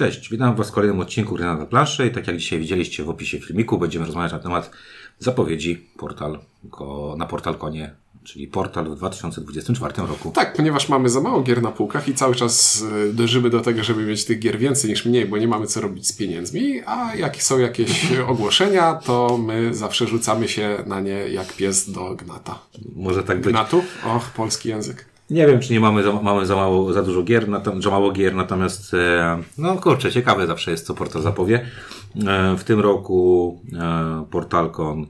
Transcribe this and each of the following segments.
Cześć, witam Was w kolejnym odcinku Gry na planszy i tak jak dzisiaj widzieliście w opisie filmiku, będziemy rozmawiać na temat zapowiedzi portal na Portal Konie, czyli portal w 2024 roku. Tak, ponieważ mamy za mało gier na półkach i cały czas y, dążymy do tego, żeby mieć tych gier więcej niż mniej, bo nie mamy co robić z pieniędzmi, a jak są jakieś ogłoszenia, to my zawsze rzucamy się na nie jak pies do gnata. Może tak być. Gnatu? Och, polski język. Nie wiem, czy nie mamy za, mamy za mało, za dużo gier, za mało gier, natomiast e, no kurczę, ciekawe zawsze jest, co portal zapowie. E, w tym roku e, Portalcon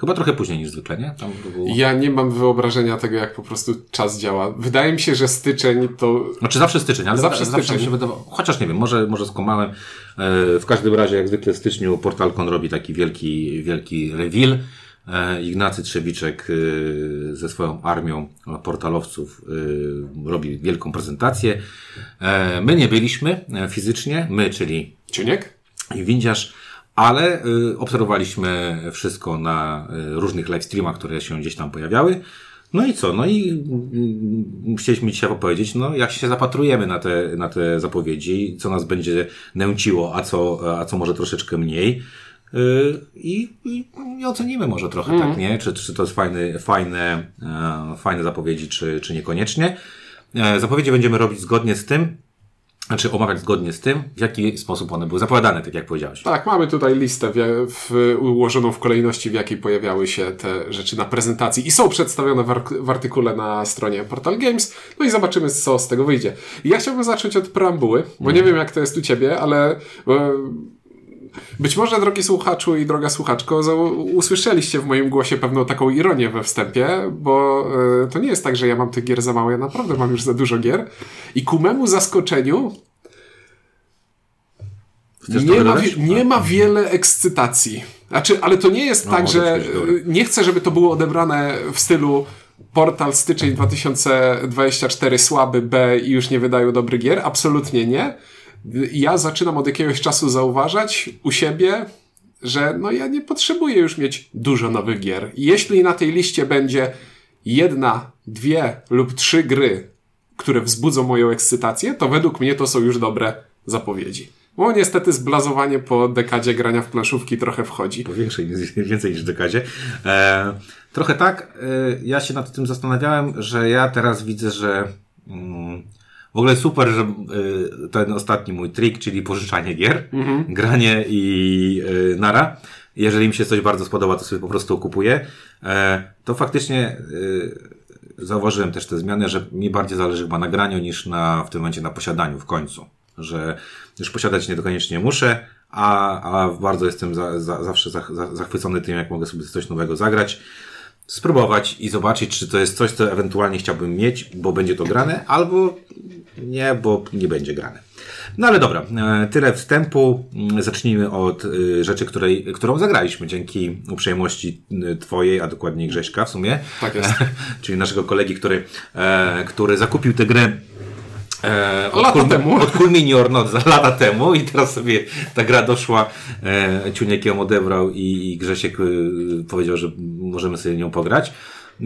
chyba trochę później niż zwykle, nie? Było... Ja nie mam wyobrażenia tego, jak po prostu czas działa. Wydaje mi się, że styczeń to... Znaczy zawsze styczeń, ale zawsze, styczeń. zawsze się wydawało, chociaż nie wiem, może, może skomałem. E, w każdym razie, jak zwykle w styczniu Portalcon robi taki wielki, wielki reveal Ignacy Trzewiczek e, ze swoją armią portalowców e, robi wielką prezentację. My nie byliśmy fizycznie, my, czyli Ciuniek i Windziarz, ale obserwowaliśmy wszystko na różnych live streamach, które się gdzieś tam pojawiały. No i co? No i mm, chcieliśmy dzisiaj opowiedzieć, no jak się zapatrujemy na te, na te zapowiedzi, co nas będzie nęciło, a co, a co może troszeczkę mniej. Y, I, i, i ocenimy może trochę, mm. tak, mhm. nie? Czy, czy to jest fajny, fajne, e, fajne zapowiedzi, czy, czy niekoniecznie. E, zapowiedzi będziemy robić zgodnie z tym, znaczy omawiać zgodnie z tym, w jaki sposób one były zapowiadane, tak jak powiedziałeś. Tak, mamy tutaj listę w, w, ułożoną w kolejności, w jakiej pojawiały się te rzeczy na prezentacji i są przedstawione w, w artykule na stronie Portal Games. No i zobaczymy, co z tego wyjdzie. ja chciałbym zacząć od preambuły, bo nie mhm. wiem, jak to jest u ciebie, ale być może, drogi słuchaczu i droga słuchaczko, usłyszeliście w moim głosie pewną taką ironię we wstępie, bo y, to nie jest tak, że ja mam tych gier za mało, ja naprawdę mam już za dużo gier. I ku memu zaskoczeniu nie ma, nie ma wiele ekscytacji. Znaczy, ale to nie jest no, tak, że nie chcę, żeby to było odebrane w stylu portal styczeń 2024 słaby B i już nie wydają dobrych gier. Absolutnie nie ja zaczynam od jakiegoś czasu zauważać u siebie, że no ja nie potrzebuję już mieć dużo nowych gier. Jeśli na tej liście będzie jedna, dwie lub trzy gry, które wzbudzą moją ekscytację, to według mnie to są już dobre zapowiedzi. Bo niestety zblazowanie po dekadzie grania w planszówki trochę wchodzi. Po większej, więcej niż dekadzie. E, trochę tak. E, ja się nad tym zastanawiałem, że ja teraz widzę, że mm, w ogóle super, że y, ten ostatni mój trik, czyli pożyczanie gier, mhm. granie i y, nara. Jeżeli mi się coś bardzo spodoba, to sobie po prostu kupuję. E, to faktycznie y, zauważyłem też te zmiany, że mi bardziej zależy chyba na graniu niż na, w tym momencie na posiadaniu w końcu. Że już posiadać nie koniecznie muszę, a, a bardzo jestem za, za, zawsze za, zachwycony tym, jak mogę sobie coś nowego zagrać spróbować i zobaczyć, czy to jest coś, co ewentualnie chciałbym mieć, bo będzie to grane, albo nie, bo nie będzie grane. No ale dobra, e, tyle wstępu. Mm, zacznijmy od e, rzeczy, której, którą zagraliśmy dzięki uprzejmości e, Twojej, a dokładniej Grześka w sumie. Tak jest. Czyli naszego kolegi, który, który zakupił tę grę E, lata Kul, temu. Od Kulminior no, za lata temu i teraz sobie ta gra doszła, e, Ciuniek ją odebrał i, i Grzesiek e, powiedział, że możemy sobie nią pograć.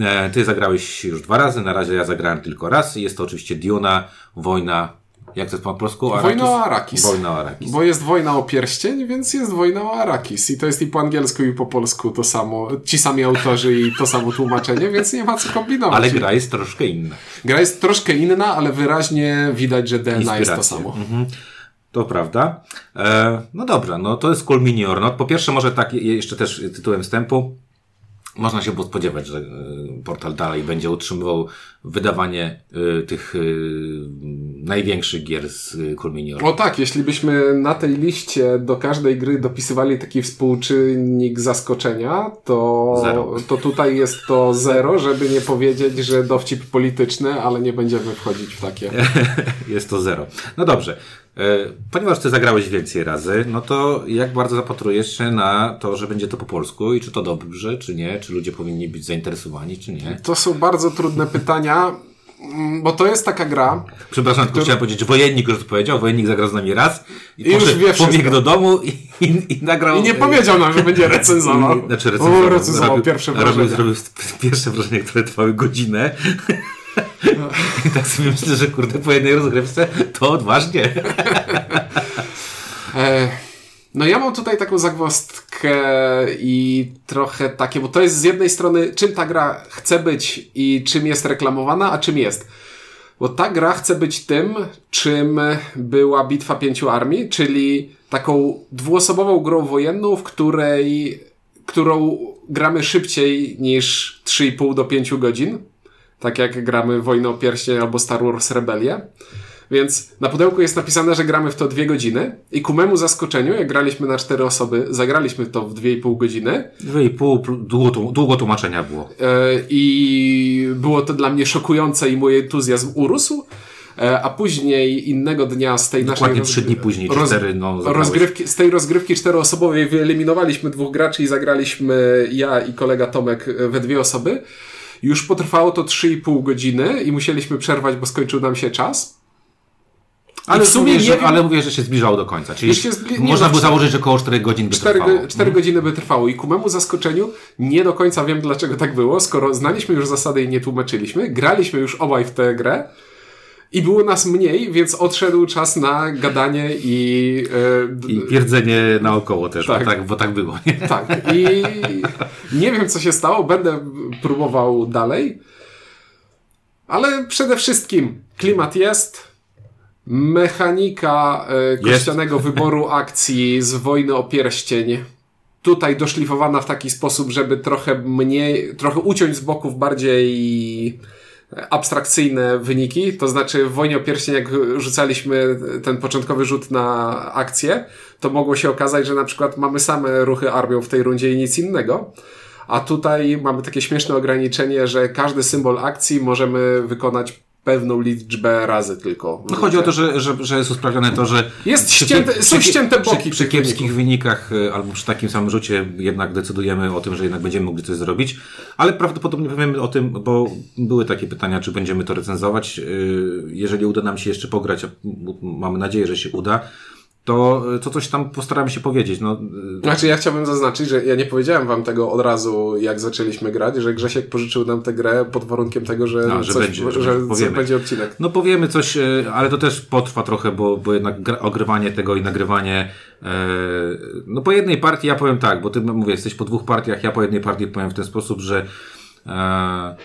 E, ty zagrałeś już dwa razy, na razie ja zagrałem tylko raz. Jest to oczywiście Diona, Wojna jak to jest po polsku? Arakis? Wojna o Arakis. Wojna o Arakis. Bo jest wojna o pierścień, więc jest wojna o Arakis. I to jest i po angielsku, i po polsku to samo. Ci sami autorzy i to samo tłumaczenie, więc nie ma co kombinować. Ale gra jest troszkę inna. Gra jest troszkę inna, ale wyraźnie widać, że DNA Inspiracje. jest to samo. Mhm. To prawda. E, no dobra, no to jest Cool Mini or Not. Po pierwsze, może tak jeszcze też tytułem wstępu można się było spodziewać, że e, portal dalej będzie utrzymywał wydawanie y, tych y, największych gier z Culminior. O tak, jeśli byśmy na tej liście do każdej gry dopisywali taki współczynnik zaskoczenia, to, zero. to tutaj jest to zero, żeby nie powiedzieć, że dowcip polityczny, ale nie będziemy wchodzić w takie. jest to zero. No dobrze. E, ponieważ ty zagrałeś więcej razy, no to jak bardzo zapatrujesz się na to, że będzie to po polsku i czy to dobrze, czy nie? Czy ludzie powinni być zainteresowani, czy nie? To są bardzo trudne pytania, mm, bo to jest taka gra. Przepraszam, który... chciałem powiedzieć, wojennik już to powiedział, wojennik zagrał z nami raz i, I już wie pobiegł do domu i, i, i, nagrał. I nie powiedział nam, że będzie recenzował. Znaczy recenzował, o, recenzował robił, pierwsze wrażenie. Robił, zrobił pierwsze wrażenie, które trwały godzinę. I tak sobie myślę, że kurde po jednej rozgrywce to odważnie. E, no ja mam tutaj taką zagwozdkę i trochę takie, bo to jest z jednej strony czym ta gra chce być i czym jest reklamowana, a czym jest. Bo ta gra chce być tym, czym była Bitwa Pięciu Armii, czyli taką dwuosobową grą wojenną, w której, którą gramy szybciej niż 3,5 do 5 godzin. Tak jak gramy Wojnę o Pierścień albo Star Wars Rebelię. Więc na pudełku jest napisane, że gramy w to dwie godziny i ku memu zaskoczeniu, jak graliśmy na cztery osoby, zagraliśmy to w dwie i pół godziny. Dwie i pół, długo, długo tłumaczenia było. Yy, I było to dla mnie szokujące i mój entuzjazm urósł. E, a później innego dnia z tej Dokładnie naszej... trzy dni później, roz... cztery, no, rozgrywki, Z tej rozgrywki czteroosobowej wyeliminowaliśmy dwóch graczy i zagraliśmy ja i kolega Tomek we dwie osoby. Już potrwało to 3,5 godziny i musieliśmy przerwać, bo skończył nam się czas. Ale w sumie mówię, że, ale mówię, że się zbliżało do końca. Czyli zbli... można by założyć, że około 4 godzin by 4, trwało. 4 hmm. godziny by trwało i ku memu zaskoczeniu nie do końca wiem, dlaczego tak było, skoro znaliśmy już zasady i nie tłumaczyliśmy, graliśmy już obaj w tę grę, i było nas mniej, więc odszedł czas na gadanie i... Yy, I pierdzenie naokoło też, tak. Bo, tak, bo tak było. Nie? Tak. I nie wiem, co się stało. Będę próbował dalej. Ale przede wszystkim klimat jest. Mechanika yy, kościanego wyboru akcji z Wojny o Pierścień tutaj doszlifowana w taki sposób, żeby trochę mniej, trochę uciąć z boków bardziej abstrakcyjne wyniki, to znaczy w Wojnie o Pierścień, jak rzucaliśmy ten początkowy rzut na akcję, to mogło się okazać, że na przykład mamy same ruchy armią w tej rundzie i nic innego. A tutaj mamy takie śmieszne ograniczenie, że każdy symbol akcji możemy wykonać pewną liczbę razy tylko. No chodzi o to, że, że, że jest usprawnione to, że jest ścięte, przy, są ścięte boki. Przy, przy kiepskich wynikach e, albo przy takim samym rzucie jednak decydujemy o tym, że jednak będziemy mogli coś zrobić, ale prawdopodobnie powiemy o tym, bo były takie pytania, czy będziemy to recenzować. E, jeżeli uda nam się jeszcze pograć, mamy nadzieję, że się uda, to, to coś tam postaramy się powiedzieć. No. Znaczy ja chciałbym zaznaczyć, że ja nie powiedziałem wam tego od razu, jak zaczęliśmy grać, że Grzesiek pożyczył nam tę grę pod warunkiem tego, że, no, że, coś, będzie, że, że będzie odcinek. No powiemy coś, e, ale to też potrwa trochę, bo, bo jednak ogrywanie tego i nagrywanie e, no po jednej partii ja powiem tak, bo ty mówię, jesteś po dwóch partiach, ja po jednej partii powiem w ten sposób, że e,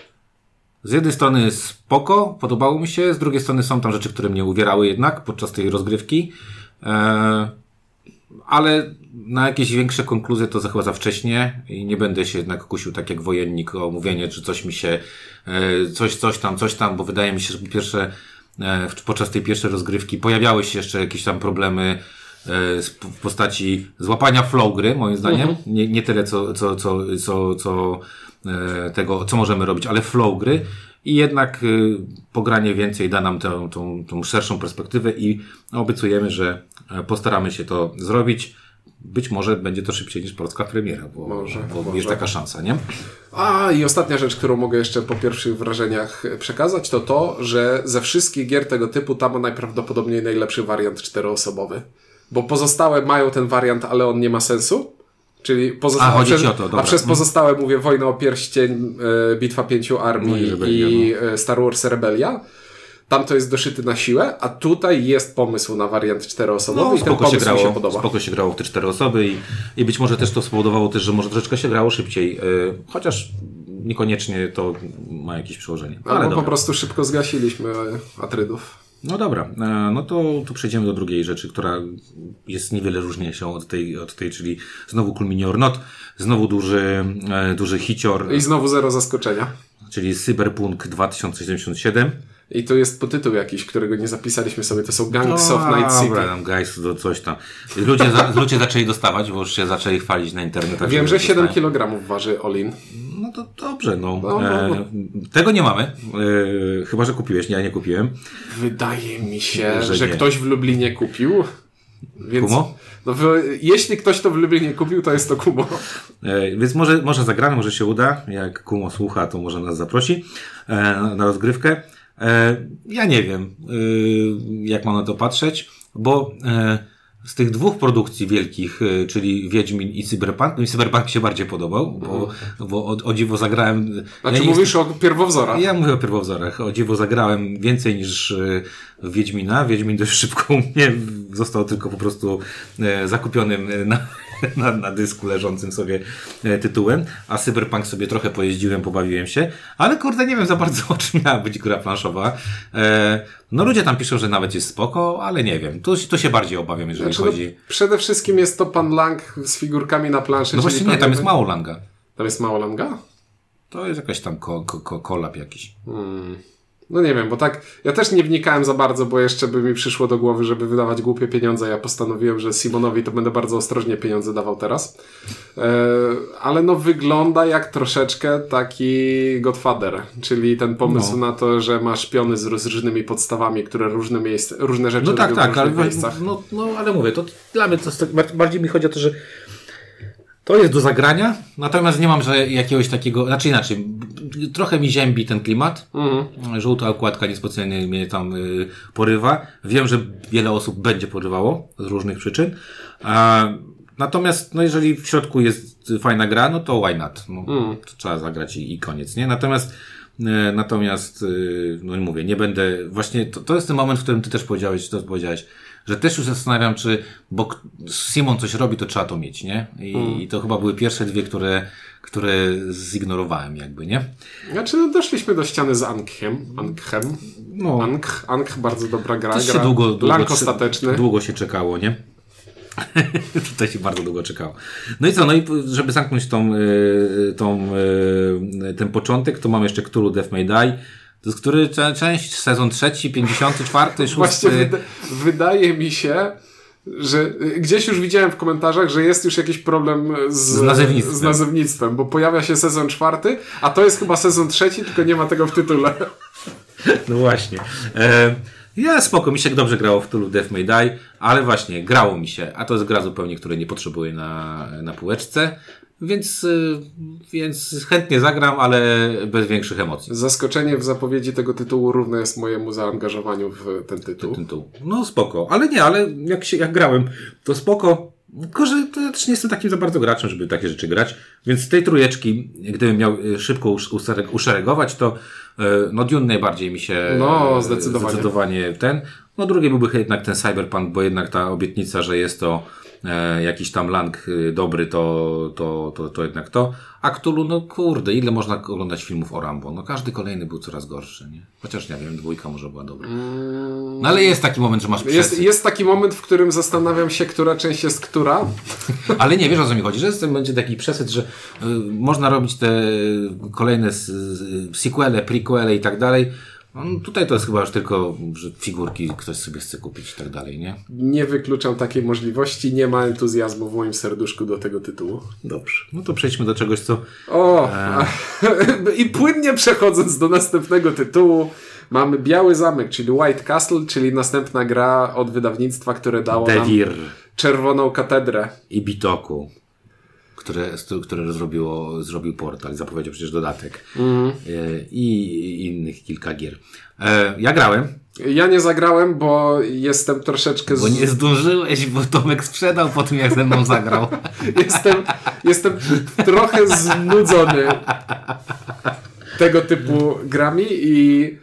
z jednej strony spoko, podobało mi się, z drugiej strony są tam rzeczy, które mnie uwierały jednak podczas tej rozgrywki. E, ale na jakieś większe konkluzje to za chyba za wcześnie i nie będę się jednak kusił tak jak wojennik o mówienie, czy coś mi się, e, coś, coś tam, coś tam, bo wydaje mi się, że po pierwsze e, podczas tej pierwszej rozgrywki pojawiały się jeszcze jakieś tam problemy w postaci złapania flow gry, moim zdaniem. Mhm. Nie, nie tyle co, co, co, co, co tego, co możemy robić, ale flow gry i jednak y, pogranie więcej da nam tę, tą, tą szerszą perspektywę i obiecujemy, że e, postaramy się to zrobić. Być może będzie to szybciej niż polska premiera, bo, może, bo może. jest taka szansa, nie? A i ostatnia rzecz, którą mogę jeszcze po pierwszych wrażeniach przekazać, to to, że ze wszystkich gier tego typu tam ma najprawdopodobniej najlepszy wariant czteroosobowy. Bo pozostałe mają ten wariant, ale on nie ma sensu. Czyli pozostałe, a, przez, to, a przez mhm. pozostałe mówię Wojna o Pierścień, e, Bitwa Pięciu Armii no i, i no. E, Star Wars Rebelia. Tam to jest doszyty na siłę, a tutaj jest pomysł na wariant czteroosobowy no, i ten pomysł się grało, mi się podoba. Spoko się grało w te cztery osoby i, i być może też to spowodowało też, że może troszeczkę się grało szybciej, yy, chociaż niekoniecznie to ma jakieś przełożenie. Ale Albo po prostu szybko zgasiliśmy Atrydów. No dobra, e, no to tu przejdziemy do drugiej rzeczy, która jest niewiele różniejszą od tej, od tej czyli znowu Culminior Not, znowu duży, e, duży hicior. I znowu zero zaskoczenia. Czyli Cyberpunk 2077. I to jest potytuł jakiś, którego nie zapisaliśmy sobie, to są Gangs no, of Night City. Dobra, tam Gangs do coś tam. Ludzie, za, ludzie zaczęli dostawać, bo już się zaczęli chwalić na internetach. Wiem, że 7 kg waży Olin. No to dobrze, no. no, no, no. E, tego nie mamy. E, chyba, że kupiłeś, nie, ja nie kupiłem. Wydaje mi się, że, że ktoś w Lublinie kupił. Więc, Kumo? No, jeśli ktoś to w Lublinie kupił, to jest to Kumo. E, więc może, może zagramy, może się uda. Jak Kumo słucha, to może nas zaprosi e, na rozgrywkę. E, ja nie wiem, e, jak mam na to patrzeć, bo e, z tych dwóch produkcji wielkich, czyli Wiedźmin i Cyberpunk, no i Cyberpunk się bardziej podobał, bo, bo o, o dziwo zagrałem... Znaczy ja mówisz o pierwowzorach? Ja mówię o pierwowzorach. O dziwo zagrałem więcej niż w Wiedźmina. Wiedźmin dość szybko u mnie został tylko po prostu e, zakupionym na, na, na dysku leżącym sobie e, tytułem, a Cyberpunk sobie trochę pojeździłem, pobawiłem się, ale kurde nie wiem za bardzo o czym miała być gra planszowa. E, no ludzie tam piszą, że nawet jest spoko, ale nie wiem. Tu, tu się bardziej obawiam, jeżeli znaczy, no, chodzi. No, przede wszystkim jest to pan Lang z figurkami na planszy. No właśnie nie, tam jest mało Langa. Tam jest mało Langa? To jest jakaś tam ko, ko, kolab jakiś. Hmm. No nie wiem, bo tak, ja też nie wnikałem za bardzo, bo jeszcze by mi przyszło do głowy, żeby wydawać głupie pieniądze. Ja postanowiłem, że Simonowi to będę bardzo ostrożnie pieniądze dawał teraz. E, ale no wygląda jak troszeczkę taki Godfather, czyli ten pomysł no. na to, że masz piony z, z różnymi podstawami, które różne miejsca, różne rzeczy no tak, tak, ale, miejscach. No, no ale mówię, to dla mnie to bardziej mi chodzi o to, że to jest do zagrania, natomiast nie mam że jakiegoś takiego, znaczy inaczej, trochę mi ziębi ten klimat. Mhm. Żółta okładka niespecjalnie mnie tam y, porywa. Wiem, że wiele osób będzie porywało z różnych przyczyn. A, natomiast, no jeżeli w środku jest fajna gra, no to why not? No, to trzeba zagrać i, i koniec, nie? Natomiast y, Natomiast, y, no mówię, nie będę, właśnie to, to jest ten moment, w którym ty też powiedziałeś, to powiedziałeś, że też już zastanawiam, czy, bo Simon coś robi, to trzeba to mieć, nie? I, hmm. i to chyba były pierwsze dwie, które, które zignorowałem jakby, nie? Znaczy, no, doszliśmy do ściany z Ankhem. Ankhem. No. Ankh, Ankh, bardzo dobra gra. Też się długo, długo, ostateczny. długo się czekało, nie? Tutaj się bardzo długo czekało. No i co, no i żeby zamknąć tą, y, tą, y, ten początek, to mam jeszcze Cthulhu Death May Die to jest który część? Sezon trzeci, 54, szósty? Właśnie wyda wydaje mi się, że gdzieś już widziałem w komentarzach, że jest już jakiś problem z, z, nazewnictwem. z nazewnictwem, bo pojawia się sezon czwarty, a to jest chyba sezon trzeci, tylko nie ma tego w tytule. No właśnie. E, ja spoko, mi się dobrze grało w tylu Death May Die, ale właśnie, grało mi się, a to jest gra zupełnie, której nie potrzebuję na, na półeczce. Więc, y, więc chętnie zagram, ale bez większych emocji. Zaskoczenie w zapowiedzi tego tytułu równe jest mojemu zaangażowaniu w ten tytuł. Ten tytuł. No spoko, ale nie, ale jak, się, jak grałem, to spoko. Tylko, że ja też nie jestem takim za bardzo graczem, żeby takie rzeczy grać. Więc z tej trójeczki, gdybym miał y, szybko uszeregować, to y, no Dune najbardziej mi się no, zdecydowanie. zdecydowanie ten. No drugi byłby jednak ten Cyberpunk, bo jednak ta obietnica, że jest to jakiś tam lang y, dobry, to, to, to, to jednak to. A Cthulhu, no kurde, ile można oglądać filmów o Rambo? No każdy kolejny był coraz gorszy, nie? Chociaż nie wiem, dwójka może była dobra. Mm. No ale jest taki moment, że masz Jest, jest taki moment, w którym zastanawiam się, która część jest która. ale nie, wiesz o co mi chodzi, że jest będzie taki przesyt, że y, można robić te kolejne sequele, prequele i tak dalej, no, tutaj to jest chyba już tylko, że figurki ktoś sobie chce kupić i tak dalej, nie? Nie wykluczam takiej możliwości, nie ma entuzjazmu w moim serduszku do tego tytułu. Dobrze. No to przejdźmy do czegoś, co... O! E... I płynnie przechodząc do następnego tytułu, mamy Biały Zamek, czyli White Castle, czyli następna gra od wydawnictwa, które dało Devir. nam Czerwoną Katedrę. I Bitoku które, które zrobiło, zrobił portal, zapowiedział przecież dodatek mm. i innych kilka gier. E, ja grałem. Ja nie zagrałem, bo jestem troszeczkę... Z... Bo nie zdążyłeś, bo Tomek sprzedał po tym, jak ze mną zagrał. jestem, jestem trochę znudzony tego typu grami i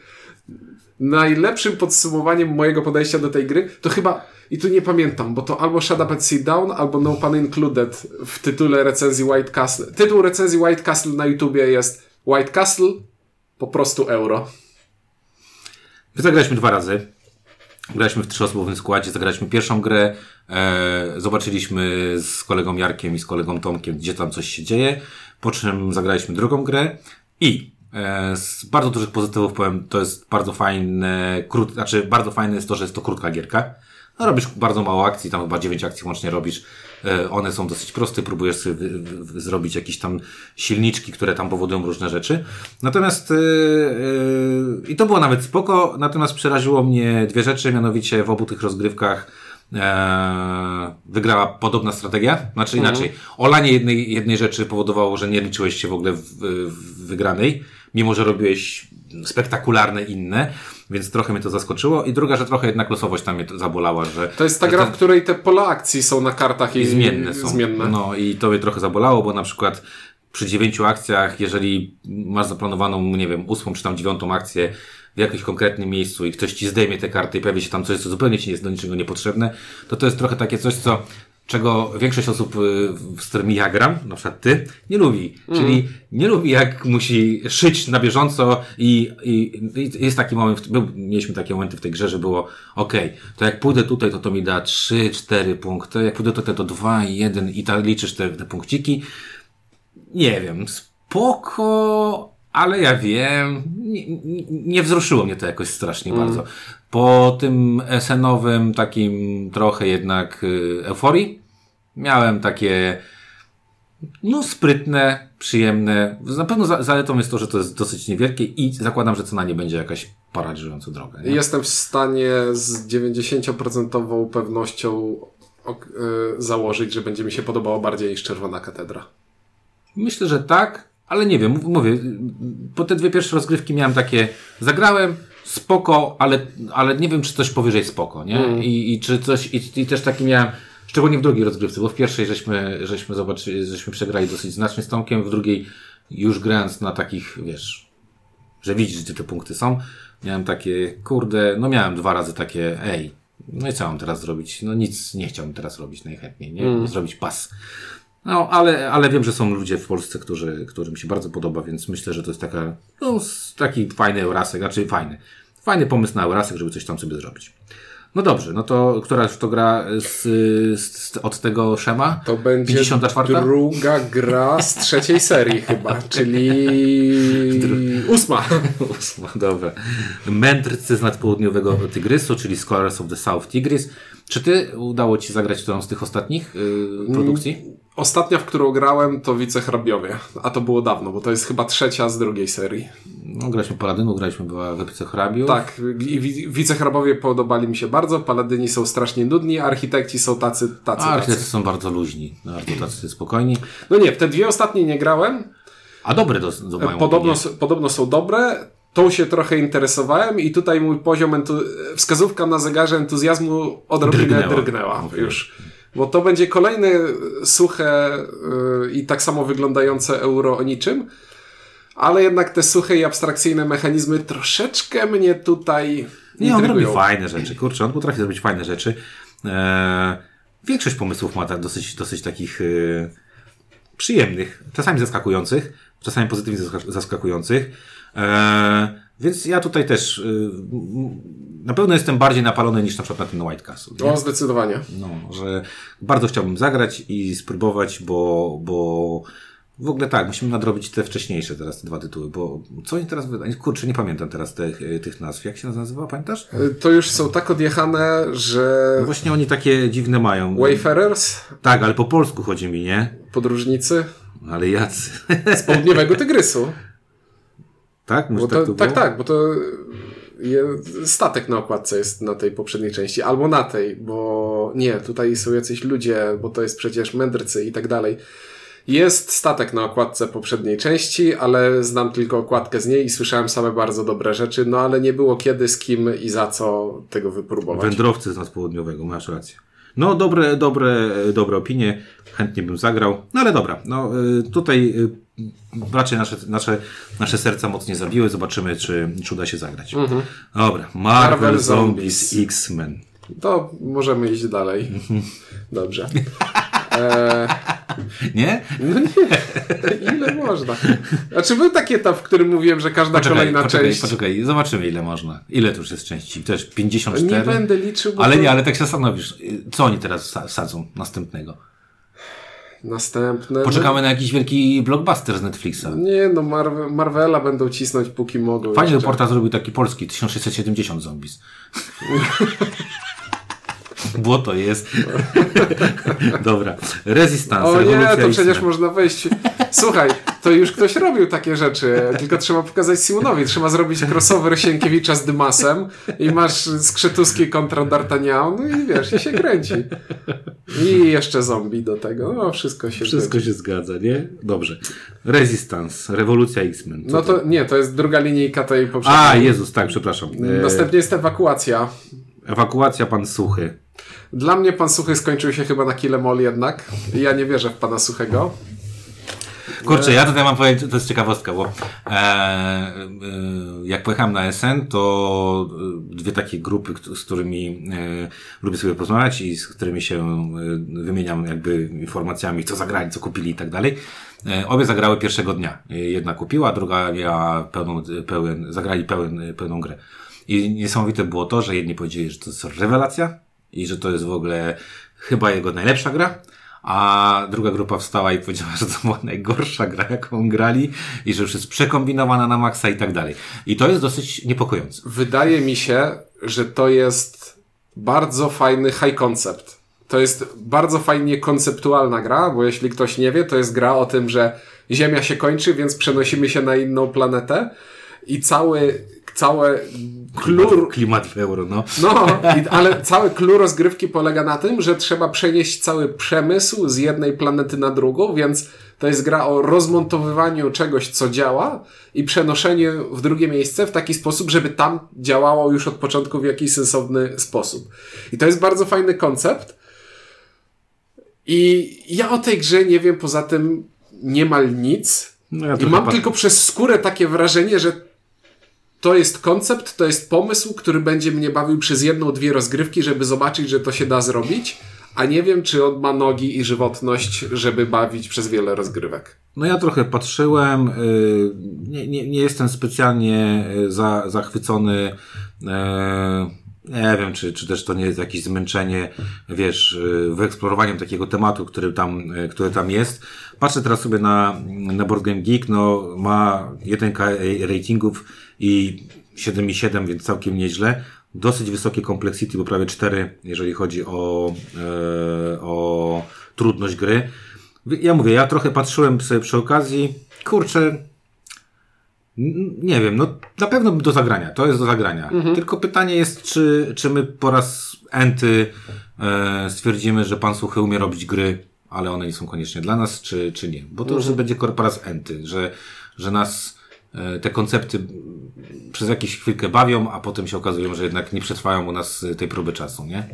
najlepszym podsumowaniem mojego podejścia do tej gry to chyba i tu nie pamiętam, bo to albo Shut Up and Sit Down, albo No Pun Included w tytule recenzji White Castle. Tytuł recenzji White Castle na YouTubie jest White Castle, po prostu euro. My zagraliśmy dwa razy. Graliśmy w trzyosobowym składzie, zagraliśmy pierwszą grę, e, zobaczyliśmy z kolegą Jarkiem i z kolegą Tomkiem, gdzie tam coś się dzieje, po czym zagraliśmy drugą grę i e, z bardzo dużych pozytywów powiem, to jest bardzo fajne, krót, znaczy bardzo fajne jest to, że jest to krótka gierka. No, robisz bardzo mało akcji, tam chyba 9 akcji łącznie robisz. E, one są dosyć proste, próbujesz sobie wy, wy, zrobić jakieś tam silniczki, które tam powodują różne rzeczy. Natomiast yy, yy, i to było nawet spoko, natomiast przeraziło mnie dwie rzeczy, mianowicie w obu tych rozgrywkach e, wygrała podobna strategia. Znaczy mhm. inaczej, olanie jednej, jednej rzeczy powodowało, że nie liczyłeś się w ogóle w, w wygranej, mimo że robiłeś spektakularne inne, więc trochę mnie to zaskoczyło. I druga, że trochę jednak losowość tam mnie zabolała, że... To jest ta gra, ten... w której te pola akcji są na kartach i, I zmienne są. Zmienne. No i to mnie trochę zabolało, bo na przykład przy dziewięciu akcjach, jeżeli masz zaplanowaną, nie wiem, ósmą czy tam dziewiątą akcję, w jakimś konkretnym miejscu i ktoś ci zdejmie te karty i pojawi się tam coś, co zupełnie ci jest do niczego niepotrzebne, to to jest trochę takie coś, co czego większość osób, y, z którymi ja gram, na przykład ty, nie lubi. Mm. Czyli nie lubi, jak musi szyć na bieżąco i, i, i jest taki moment, był, mieliśmy takie momenty w tej grze, że było ok, to jak pójdę tutaj, to to mi da 3, 4 punkty, jak pójdę tutaj, to 2, 1 i tak liczysz te, te punkciki. Nie wiem, spoko, ale ja wiem, nie, nie wzruszyło mnie to jakoś strasznie mm. bardzo. Po tym SN-owym takim trochę jednak y, euforii miałem takie no sprytne, przyjemne. Na pewno zaletą jest to, że to jest dosyć niewielkie i zakładam, że cena nie będzie jakaś paraliżująco droga. Nie? Jestem w stanie z 90% pewnością y, założyć, że będzie mi się podobało bardziej niż Czerwona Katedra. Myślę, że tak, ale nie wiem, mówię, po te dwie pierwsze rozgrywki miałem takie, zagrałem, spoko, ale, ale nie wiem, czy coś powyżej spoko, nie? Mm. I, I czy coś, i, i też taki miałem, szczególnie w drugiej rozgrywce, bo w pierwszej żeśmy, żeśmy zobaczyli, żeśmy przegrali dosyć znacznie z Tomkiem, w drugiej już grając na takich, wiesz, że widzisz, gdzie te punkty są, miałem takie, kurde, no miałem dwa razy takie, ej, no i co mam teraz zrobić? No nic nie chciałbym teraz robić najchętniej, nie? Mm. Zrobić pas. No, ale, ale wiem, że są ludzie w Polsce, którzy, którym się bardzo podoba, więc myślę, że to jest taka, no, taki fajny Eurasek, znaczy fajny. Fajny pomysł na Eurasek, żeby coś tam sobie zrobić. No dobrze, no to która już to gra z, z, od tego Szema? To będzie 54? druga gra z trzeciej serii chyba, czyli ósma. ósma, dobra. Mędrcy z nadpołudniowego Tygrysu, czyli Scholars of the South Tigris. Czy ty udało ci zagrać którą z tych ostatnich yy, produkcji? Ostatnia, w którą grałem, to Wicehrabiowie, a to było dawno, bo to jest chyba trzecia z drugiej serii. No, graliśmy Paladynu, graliśmy była w Wicehrabiów. Tak, i Wicehrabowie podobali mi się bardzo, Paladyni są strasznie nudni, architekci są tacy, tacy. A, architekci są bardzo luźni, bardzo tacy spokojni. No nie, w te dwie ostatnie nie grałem. A dobre do, do mają podobno, podobno są dobre. Tą się trochę interesowałem i tutaj mój poziom, entu- wskazówka na zegarze entuzjazmu odrobinę drgnęła, drgnęła okay. już. Bo to będzie kolejne suche yy, i tak samo wyglądające euro o niczym, ale jednak te suche i abstrakcyjne mechanizmy troszeczkę mnie tutaj Nie, on robi fajne rzeczy. Kurczę, on potrafi zrobić fajne rzeczy. Eee, większość pomysłów ma tak dosyć, dosyć takich e, przyjemnych, czasami zaskakujących, czasami pozytywnie zaskakujących. Eee, więc ja tutaj też y, na pewno jestem bardziej napalony niż na przykład na ten White Castle. Nie? No, zdecydowanie. No, że bardzo chciałbym zagrać i spróbować, bo, bo w ogóle tak, musimy nadrobić te wcześniejsze teraz te dwa tytuły, bo co oni teraz wydają? Kurczę, nie pamiętam teraz tych, tych nazw. Jak się nazywa, pamiętasz? Y, to już są tak odjechane, że... No właśnie oni takie dziwne mają. Wayfarers? Tak, ale po polsku chodzi mi, nie? Podróżnicy? Ale jacy? Z południowego Tygrysu. Tak? Bo to, tak, tak, tak, bo to statek na okładce jest na tej poprzedniej części, albo na tej, bo nie, tutaj są jacyś ludzie, bo to jest przecież mędrcy i tak dalej. Jest statek na okładce poprzedniej części, ale znam tylko okładkę z niej i słyszałem same bardzo dobre rzeczy, no ale nie było kiedy, z kim i za co tego wypróbować. Wędrowcy z nas południowego, masz rację. No, dobre, dobre, dobre opinie, chętnie bym zagrał, no ale dobra, no y, tutaj y, raczej nasze, nasze, nasze serca mocnie zabiły, zobaczymy, czy, czy uda się zagrać. Mhm. Dobra, Marvel, Marvel Zombies, Zombies. X-Men. To możemy iść dalej. Mhm. Dobrze. E... Nie? No nie. Ile można? Znaczy był taki etap, w którym mówiłem, że każda poczekaj, kolejna poczekaj, część... Poczekaj, zobaczymy ile można. Ile tu już jest części? Też 54? Nie będę liczył, Ale to... nie, ale tak się zastanowisz. Co oni teraz sadzą następnego? Następne. Poczekamy na jakiś wielki blockbuster z Netflixa. Nie, no Marve Marvela będą cisnąć póki mogą. Fajnie reportaż zrobił taki polski, 1670 zombies. Błoto jest. Dobra. Resistance. O nie, to przecież można wejść. Słuchaj, to już ktoś robił takie rzeczy, tylko trzeba pokazać Simonowi. Trzeba zrobić crossover Sienkiewicza z Dymasem i masz Skrzetuski kontra D'Artagnan, no i wiesz, i się kręci. I jeszcze zombie do tego. No, wszystko się Wszystko zgadza. się zgadza, nie? Dobrze. Resistance, rewolucja X-Men. No to, to, nie, to jest druga linijka tej poprzedniej. A, Jezus, tak, przepraszam. Następnie jest ewakuacja. Ewakuacja pan Suchy. Dla mnie pan Suchy skończył się chyba na Kilemol jednak. Ja nie wierzę w pana Suchego. Kurczę, ja tutaj mam powiedzieć, to jest ciekawostka, bo e, e, jak pojechałem na SN, to dwie takie grupy, z którymi e, lubię sobie porozmawiać i z którymi się e, wymieniam jakby informacjami, co zagrali, co kupili i tak dalej. E, obie zagrały pierwszego dnia. Jedna kupiła, druga miała pełną, pełen, zagrali pełen, pełną grę. I niesamowite było to, że jedni powiedzieli, że to jest rewelacja i że to jest w ogóle chyba jego najlepsza gra, a druga grupa wstała i powiedziała, że to była najgorsza gra, jaką grali i że już jest przekombinowana na maksa i tak dalej. I to jest dosyć niepokojące. Wydaje mi się, że to jest bardzo fajny high concept. To jest bardzo fajnie konceptualna gra, bo jeśli ktoś nie wie, to jest gra o tym, że Ziemia się kończy, więc przenosimy się na inną planetę i cały całe klur... Klimat w euro, no. No, ale całe klur rozgrywki polega na tym, że trzeba przenieść cały przemysł z jednej planety na drugą, więc to jest gra o rozmontowywaniu czegoś, co działa i przenoszenie w drugie miejsce w taki sposób, żeby tam działało już od początku w jakiś sensowny sposób. I to jest bardzo fajny koncept. I ja o tej grze nie wiem poza tym niemal nic. No ja I mam tylko przez skórę takie wrażenie, że to jest koncept, to jest pomysł, który będzie mnie bawił przez jedną, dwie rozgrywki, żeby zobaczyć, że to się da zrobić, a nie wiem, czy on ma nogi i żywotność, żeby bawić przez wiele rozgrywek. No ja trochę patrzyłem, y, nie, nie, nie jestem specjalnie y, za, zachwycony y, nie wiem, czy, czy też to nie jest jakieś zmęczenie, wiesz, wyeksplorowaniem takiego tematu, który tam, który tam jest. Patrzę teraz sobie na, na Board Game Geek, no ma 1K ratingów i 7,7, więc całkiem nieźle. Dosyć wysokie complexity, bo prawie 4, jeżeli chodzi o, e, o trudność gry. Ja mówię, ja trochę patrzyłem sobie przy okazji, kurczę, nie wiem, no na pewno do zagrania, to jest do zagrania. Mhm. Tylko pytanie jest, czy, czy my po raz enty e, stwierdzimy, że pan Suchy umie robić gry, ale one nie są koniecznie dla nas, czy, czy nie. Bo to mhm. już będzie po raz enty, że, że nas te koncepty przez jakieś chwilkę bawią, a potem się okazują, że jednak nie przetrwają u nas tej próby czasu, nie?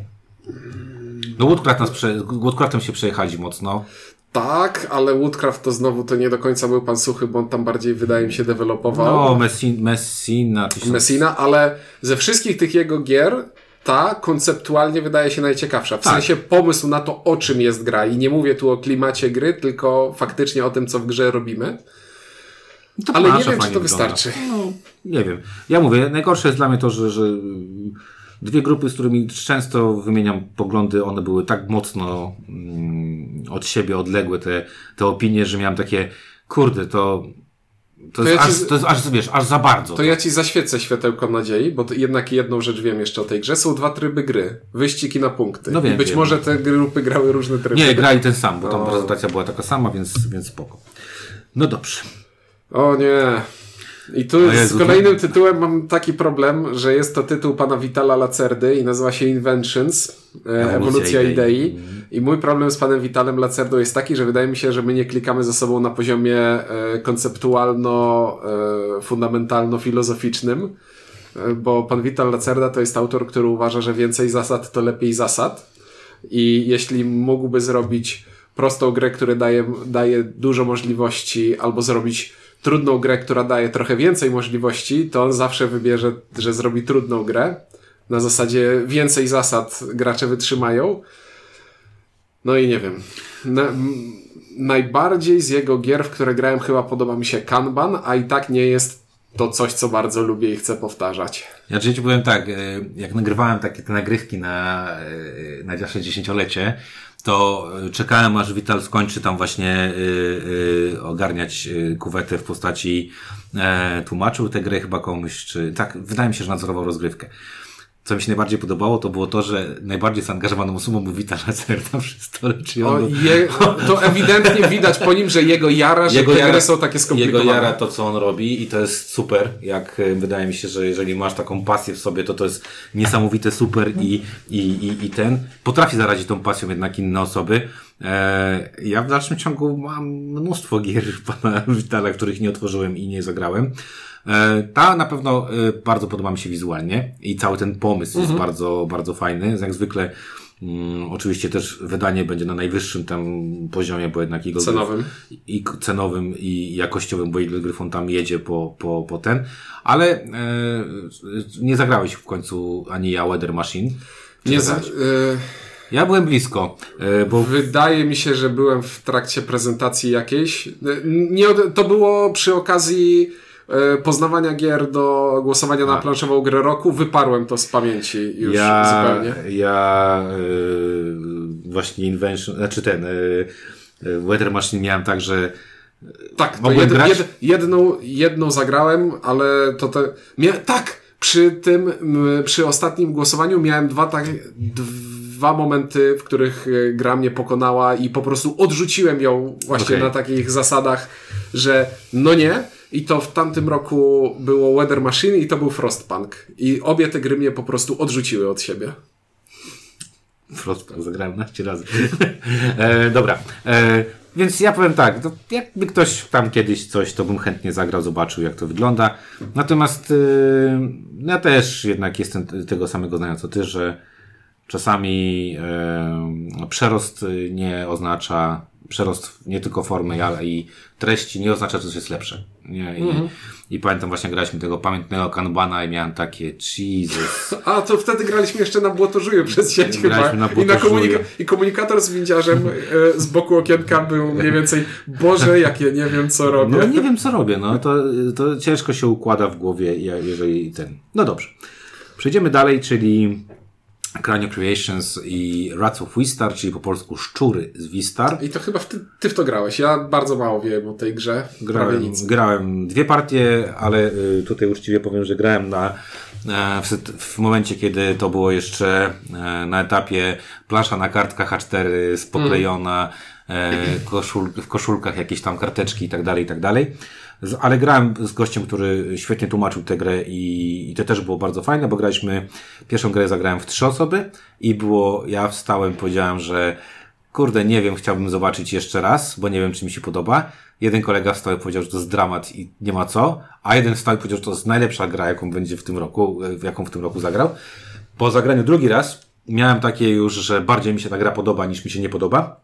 No Woodcraft nas prze... Woodcraftem się przejechali mocno. Tak, ale Woodcraft to znowu to nie do końca był pan Suchy, bo on tam bardziej, wydaje mi się, dewelopował. No, Messin, Messina. Tysiąc... Messina, ale ze wszystkich tych jego gier ta konceptualnie wydaje się najciekawsza. W tak. sensie pomysł na to, o czym jest gra. I nie mówię tu o klimacie gry, tylko faktycznie o tym, co w grze robimy. To Ale nie wiem, czy to wystarczy. No, nie wiem. Ja mówię, najgorsze jest dla mnie to, że, że dwie grupy, z którymi często wymieniam poglądy, one były tak mocno mm, od siebie odległe, te, te opinie, że miałem takie, kurde, to to, to, jest, ja aż, ci, to jest aż, wiesz, aż za bardzo. To ja ci zaświecę światełko nadziei, bo jednak jedną rzecz wiem jeszcze o tej grze. Są dwa tryby gry. Wyścigi na punkty. No wiem, I być wiem. może te grupy grały różne tryby. Nie, grali ten sam, bo tam prezentacja była taka sama, więc, więc spoko. No dobrze. O nie. I tu Jezu, z kolejnym to... tytułem mam taki problem, że jest to tytuł pana Vitala Lacerdy i nazywa się Inventions, e, Ewolucja idei. idei. I mój problem z panem Vitalem Lacerdą jest taki, że wydaje mi się, że my nie klikamy ze sobą na poziomie e, konceptualno-fundamentalno-filozoficznym, e, bo pan Vital Lacerda to jest autor, który uważa, że więcej zasad to lepiej zasad. I jeśli mógłby zrobić prostą grę, która daje, daje dużo możliwości, albo zrobić trudną grę, która daje trochę więcej możliwości, to on zawsze wybierze, że zrobi trudną grę. Na zasadzie więcej zasad gracze wytrzymają. No i nie wiem. Na, najbardziej z jego gier, w które grałem, chyba podoba mi się Kanban, a i tak nie jest to coś, co bardzo lubię i chcę powtarzać. Ja ci powiem tak, e, jak nagrywałem takie te nagrywki na, e, na dziesięciolecie, to e, czekałem aż Vital skończy tam właśnie y, y, ogarniać kuwetę w postaci y, tłumaczył tę grę chyba komuś, czy tak, wydaje mi się, że nadzorował rozgrywkę co mi się najbardziej podobało, to było to, że najbardziej zaangażowaną osobą był Vital Lacerda przy stole. Czyli on... o, je, to ewidentnie widać po nim, że jego jara, że jego te jara, są takie skomplikowane. Jego jara to, co on robi i to jest super. Jak e, wydaje mi się, że jeżeli masz taką pasję w sobie, to to jest niesamowite super i, i, i, i ten. Potrafi zarazić tą pasją jednak inne osoby. E, ja w dalszym ciągu mam mnóstwo gier pana Vitala, których nie otworzyłem i nie zagrałem. E, ta na pewno e, bardzo podoba mi się wizualnie i cały ten pomysł mhm. jest bardzo, bardzo fajny. Jak zwykle Mm, oczywiście też wydanie będzie na najwyższym tam poziomie, bo jednak Eagle cenowym. I cenowym i jakościowym, bo Eagle Gryfon tam jedzie po, po, po ten, ale e, nie zagrałeś w końcu ani ja Weather Machine. Nie za, e, ja byłem blisko, bo... Wydaje mi się, że byłem w trakcie prezentacji jakiejś. Nie, to było przy okazji poznawania gier do głosowania na planszową grę roku. Wyparłem to z pamięci już ja, zupełnie. Ja właśnie Invention, znaczy ten Weather Machine miałem tak, że tak, to jed, jed, jedną, jedną zagrałem, ale to te... Mia, tak! Przy tym, przy ostatnim głosowaniu miałem dwa tak, dwa momenty, w których e, gra mnie pokonała i po prostu odrzuciłem ją właśnie okay. na takich zasadach, że no nie. I to w tamtym roku było Weather Machine i to był Frostpunk. I obie te gry mnie po prostu odrzuciły od siebie. Frostpunk zagrałem naście razy. e, dobra. E, więc ja powiem tak, to jakby ktoś tam kiedyś coś, to bym chętnie zagrał, zobaczył jak to wygląda. Natomiast y, ja też jednak jestem tego samego zdania co ty, że czasami y, przerost nie oznacza przerost nie tylko formy, ale i treści nie oznacza, że coś jest lepsze. Nie? I, mhm. I pamiętam właśnie graliśmy tego pamiętnego kanbana i miałem takie Jesus. A to wtedy graliśmy jeszcze na błotożuju przez sieć chyba. Na I, na komunika I komunikator z windziarzem e, z boku okienka był mniej więcej Boże, jak ja nie wiem co robię. No nie wiem co robię, no to, to ciężko się układa w głowie, jeżeli ten. No dobrze. Przejdziemy dalej, czyli Cranio Creations i Rats of Wistar, czyli po polsku Szczury z Wistar. I to chyba ty, ty w to grałeś. Ja bardzo mało wiem o tej grze. Grałem, grałem dwie partie, ale y, tutaj uczciwie powiem, że grałem na e, w, w momencie, kiedy to było jeszcze e, na etapie plansza na kartkach A4 spoklejona, mm. koszul, w koszulkach jakieś tam karteczki i tak dalej, i tak dalej ale grałem z gościem, który świetnie tłumaczył tę grę i, i to też było bardzo fajne, bo graliśmy, pierwszą grę zagrałem w trzy osoby i było, ja wstałem, powiedziałem, że kurde, nie wiem, chciałbym zobaczyć jeszcze raz, bo nie wiem, czy mi się podoba. Jeden kolega wstał i powiedział, że to jest dramat i nie ma co, a jeden wstał i powiedział, że to jest najlepsza gra, jaką będzie w tym roku, jaką w tym roku zagrał. Po zagraniu drugi raz miałem takie już, że bardziej mi się ta gra podoba niż mi się nie podoba.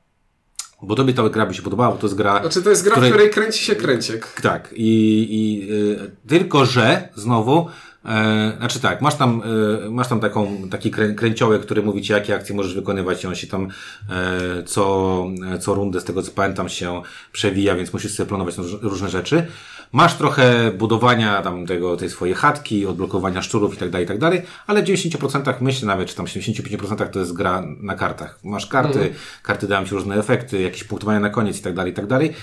Bo tobie ta gra by się podobała, bo to jest gra... Znaczy to jest gra, której... w której kręci się kręciek. Tak. I, i y, tylko, że znowu E, znaczy tak, masz tam, e, masz tam taką, taki krę, kręciołek, który mówi ci, jakie akcje możesz wykonywać i on się tam e, co, co rundę, z tego co pamiętam, się przewija, więc musisz sobie planować różne rzeczy. Masz trochę budowania tam tego, tej swojej chatki, odblokowania szczurów i tak dalej, i tak dalej, ale w 90% myślę nawet, czy tam 75% to jest gra na kartach. Masz karty, mm. karty dają ci różne efekty, jakieś punktowania na koniec i tak dalej, i tak dalej.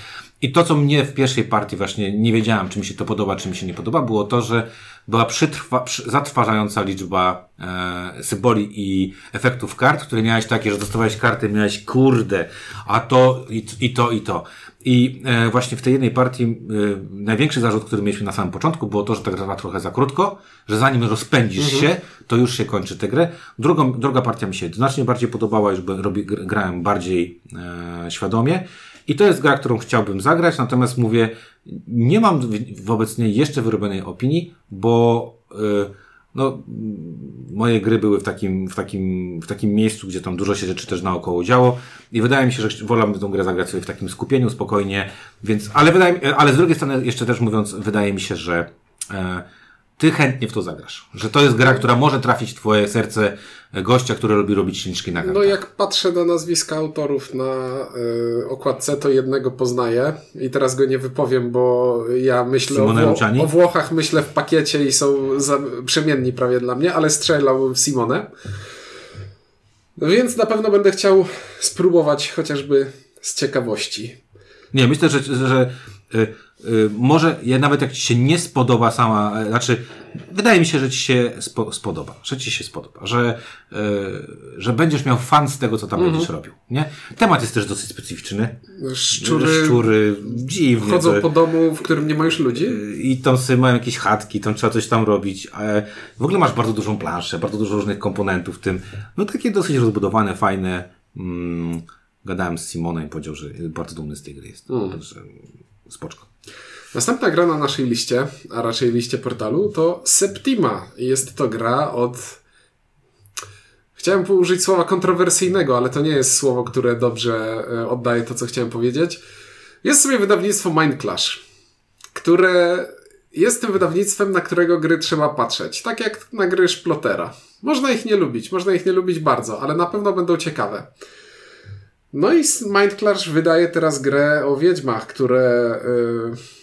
I to, co mnie w pierwszej partii właśnie nie wiedziałem, czy mi się to podoba, czy mi się nie podoba, było to, że była przytrwa, przy, zatrważająca liczba e, symboli i efektów kart, które miałeś takie, że dostawałeś karty, miałeś kurde, a to i, i to i to. I e, właśnie w tej jednej partii e, największy zarzut, który mieliśmy na samym początku, było to, że ta gra trwa trochę za krótko, że zanim rozpędzisz mhm. się, to już się kończy tę grę. Drugą, druga partia mi się znacznie bardziej podobała, już robi, grałem bardziej e, świadomie. I to jest gra, którą chciałbym zagrać, natomiast mówię, nie mam wobec niej jeszcze wyrobionej opinii, bo yy, no, moje gry były w takim, w, takim, w takim miejscu, gdzie tam dużo się rzeczy też naokoło działo i wydaje mi się, że wolałbym tę grę zagrać sobie w takim skupieniu, spokojnie, więc, ale wydaje ale z drugiej strony jeszcze też mówiąc, wydaje mi się, że e, ty chętnie w to zagrasz. Że to jest gra, która może trafić w twoje serce gościa, który lubi robić śliczki na kartach. No jak patrzę na nazwiska autorów na y, okładce, to jednego poznaję i teraz go nie wypowiem, bo ja myślę o, Wło o, Włochach, myślę w pakiecie i są za, przemienni prawie dla mnie, ale strzelałbym w Simone. No więc na pewno będę chciał spróbować chociażby z ciekawości. Nie, myślę, że, że, że Y, może ja nawet jak ci się nie spodoba sama, e, znaczy wydaje mi się, że ci się spo, spodoba, że ci się spodoba, że, yy, że będziesz miał fan z tego, co tam -hmm. będziesz robił, nie? Temat jest też dosyć specyficzny. Szczury, Szczury dziwnie. Chodzą po domu, w którym nie ma już ludzi. I tam sobie mają jakieś chatki, tam trzeba coś tam robić. W ogóle masz bardzo dużą planszę, bardzo dużo różnych komponentów w tym. No takie dosyć rozbudowane, fajne. Mm, gadałem z Simonem i powiedział, że bardzo dumny z tej gry jest. Mm. Także spoczko. Następna gra na naszej liście, a raczej liście portalu, to Septima. Jest to gra od Chciałem użyć słowa kontrowersyjnego, ale to nie jest słowo, które dobrze e, oddaje to, co chciałem powiedzieć. Jest sobie wydawnictwo Mind Clash, które jest tym wydawnictwem, na którego gry trzeba patrzeć. Tak jak na gry Szplotera. Można ich nie lubić, można ich nie lubić bardzo, ale na pewno będą ciekawe. No i Mind Clash wydaje teraz grę o wiedźmach, które yy,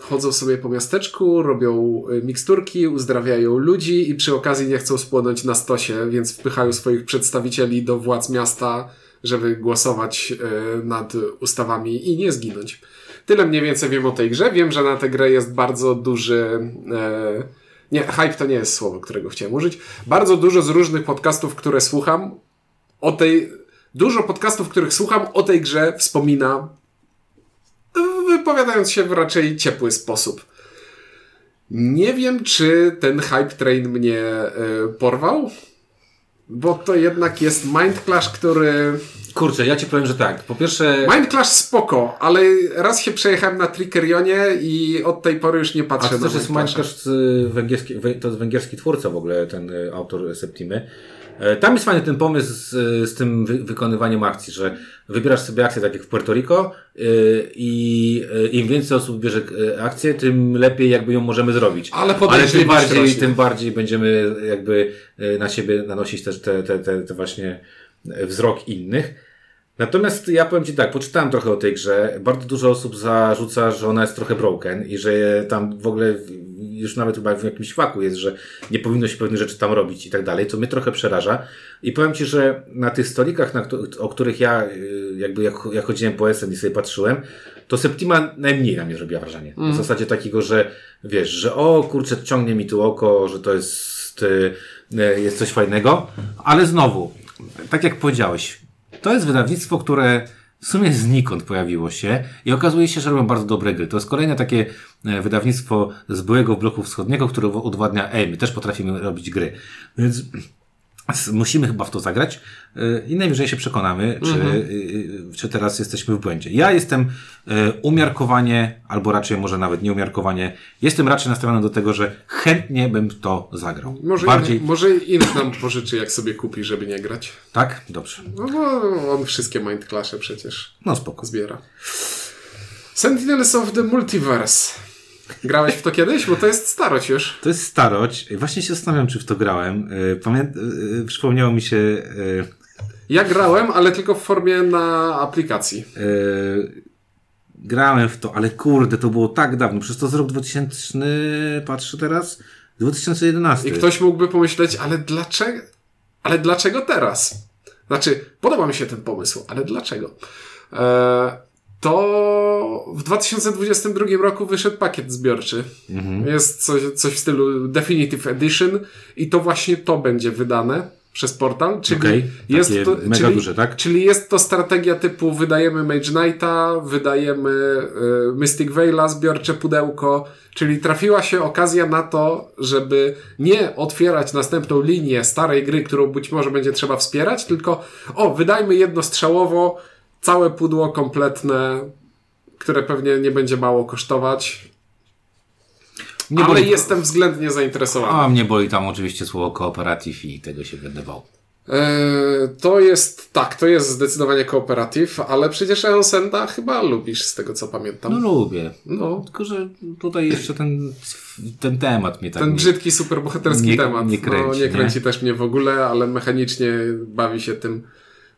chodzą sobie po miasteczku, robią y, miksturki, uzdrawiają ludzi i przy okazji nie chcą spłonąć na stosie, więc wpychają swoich przedstawicieli do władz miasta, żeby głosować yy, nad ustawami i nie zginąć. Tyle mniej więcej wiem o tej grze. Wiem, że na tę grę jest bardzo duży. Yy, nie, hype to nie jest słowo, którego chciałem użyć. Bardzo dużo z różnych podcastów, które słucham, o tej Dużo podcastów, których słucham, o tej grze wspomina, wypowiadając się w raczej ciepły sposób. Nie wiem, czy ten hype train mnie y, porwał, bo to jednak jest Mind Clash, który. Kurczę, ja ci powiem, że tak. Po pierwsze. Mind Clash spoko, ale raz się przejechałem na Trickerionie i od tej pory już nie patrzę A to na też jest Mind Clash węgierski, to jest węgierski twórca w ogóle, ten y, autor Septimy. E, tam jest fajny ten pomysł z, z tym wy wykonywaniem akcji, że wybierasz sobie akcję tak jak w Puerto Rico yy, i yy, im więcej osób bierze akcję, tym lepiej jakby ją możemy zrobić. Ale, Ale tym bardziej, tym bardziej będziemy jakby na siebie nanosić też te, te, te, te właśnie wzrok innych. Natomiast ja powiem Ci tak, poczytałem trochę o tej grze. Bardzo dużo osób zarzuca, że ona jest trochę broken i że tam w ogóle już nawet chyba w jakimś faku jest, że nie powinno się pewnych rzeczy tam robić i tak dalej, co mnie trochę przeraża. I powiem Ci, że na tych stolikach, na, o których ja y, jakby jak, jak chodziłem po SN i sobie patrzyłem, to Septima najmniej na mnie zrobiła wrażenie. Mm. W zasadzie takiego, że wiesz, że o kurczę, ciągnie mi tu oko, że to jest, y, y, jest coś fajnego, ale znowu, tak jak powiedziałeś, to jest wydawnictwo, które w sumie znikąd pojawiło się i okazuje się, że robią bardzo dobre gry. To jest kolejne takie e, wydawnictwo z byłego bloku wschodniego, które udowodnia, ej, my też potrafimy robić gry. Więc Musimy chyba w to zagrać y, i najwyżej się przekonamy, czy, mhm. Y, y, czy teraz jesteśmy w błędzie. Ja jestem umiarkowanie, albo raczej może nawet nieumiarkowanie, jestem raczej nastawiony do tego, że chętnie bym to zagrał. Może, Bardziej... in, może inny nam pożyczy, jak sobie kupi, żeby nie grać. Tak? Dobrze. No bo on wszystkie Mind Clasze przecież no, spoko. zbiera. Sentinels of the Multiverse. Grałeś w to kiedyś? Bo to jest starość już. To jest starość. Właśnie się zastanawiam, czy w to grałem. E, pamię... E, przypomniało mi się... E, ja grałem, ale tylko w formie na aplikacji. Grałem w to, ale kurde, to było tak dawno. Przez to z rok 2000, patrzę teraz, 2011. I ktoś mógłby pomyśleć, ale dlaczego? Ale dlaczego teraz? Znaczy, podoba mi się ten pomysł, ale dlaczego? Eee, to w 2022 roku wyszedł pakiet zbiorczy. Mhm. Jest coś, coś w stylu Definitive Edition i to właśnie to będzie wydane przez portal, czyli okay, jest to, mega czyli, duże, tak? Czyli jest to strategia typu wydajemy Mage Knighta, wydajemy y, Mystic Veila, zbiorcze pudełko, czyli trafiła się okazja na to, żeby nie otwierać następną linię starej gry, którą być może będzie trzeba wspierać, tylko o, wydajmy jednostrzałowo całe pudło kompletne, które pewnie nie będzie mało kosztować. Nie ale boli... jestem względnie zainteresowany. A mnie boli tam oczywiście słowo kooperatyw i tego się będę bał. Eee, to jest, tak, to jest zdecydowanie kooperatyw, ale przecież Eonsenda chyba lubisz z tego co pamiętam. No lubię. No. Tylko, że tutaj jeszcze ten, ten temat mnie tak... Ten nie, brzydki, superbohaterski nie, temat. Nie kręci, no, nie kręci nie? też mnie w ogóle, ale mechanicznie bawi się tym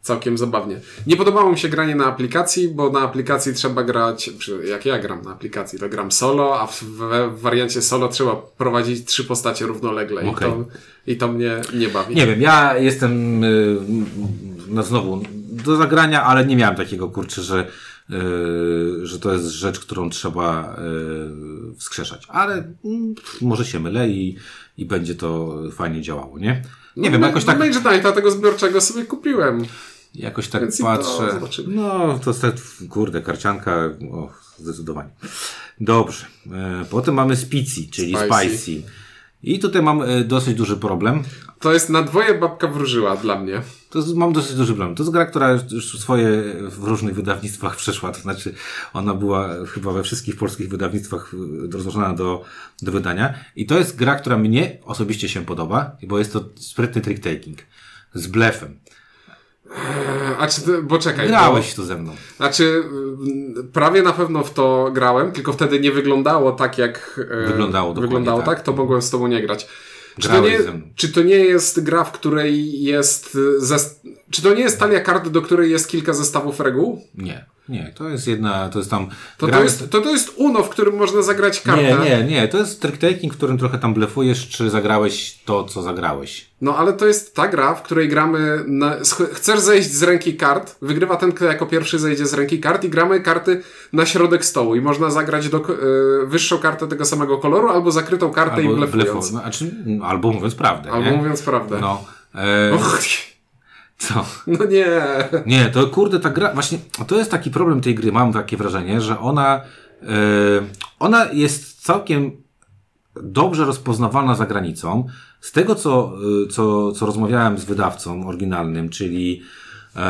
całkiem zabawnie. Nie podobało mi się granie na aplikacji, bo na aplikacji trzeba grać, jak ja gram na aplikacji, to gram solo, a w, w wariancie solo trzeba prowadzić trzy postacie równolegle okay. i, to, i to mnie nie bawi. Nie wiem, ja jestem y, no znowu do zagrania, ale nie miałem takiego kurczę, że Yy, że to jest rzecz, którą trzeba yy, wskrzeszać. Ale yy, może się mylę i, i będzie to fajnie działało, nie? Nie no, wiem, jakoś tak... Mage Knighta tego zbiorczego sobie kupiłem. Jakoś tak Więc patrzę. No, to jest tak, kurde, karcianka, o, zdecydowanie. Dobrze. E, potem mamy Spicy, czyli Spicy. Spicy. I tutaj mam e, dosyć duży problem. To jest na dwoje babka wróżyła dla mnie. To jest, mam dosyć duży problem. To jest gra, która już swoje w różnych wydawnictwach przeszła. To znaczy, ona była chyba we wszystkich polskich wydawnictwach e, rozłożona do, do wydania. I to jest gra, która mnie osobiście się podoba, bo jest to sprytny trick taking. z blefem. A czy bo czekaj. Grałeś bo, tu ze mną. Znaczy, prawie na pewno w to grałem, tylko wtedy nie wyglądało tak, jak wyglądało, wyglądało tak, tak, to mogłem z tobą nie grać. Czy to, nie, czy to nie jest gra, w której jest. czy to nie jest talia kart, do której jest kilka zestawów reguł? Nie. Nie, to jest jedna, to jest tam... To, gra... to, jest, to, to jest UNO, w którym można zagrać kartę. Nie, nie, nie, to jest trick taking, w którym trochę tam blefujesz, czy zagrałeś to, co zagrałeś. No, ale to jest ta gra, w której gramy, na... chcesz zejść z ręki kart, wygrywa ten, kto jako pierwszy zejdzie z ręki kart i gramy karty na środek stołu i można zagrać do, yy, wyższą kartę tego samego koloru, albo zakrytą kartę albo i blefując. Blefu... Znaczy, albo mówiąc prawdę, Albo nie? mówiąc prawdę. No. E... Co? No nie. Nie, to kurde, ta gra, właśnie, to jest taki problem tej gry, mam takie wrażenie, że ona, yy, ona jest całkiem dobrze rozpoznawalna za granicą. Z tego, co, yy, co, co rozmawiałem z wydawcą oryginalnym, czyli yy,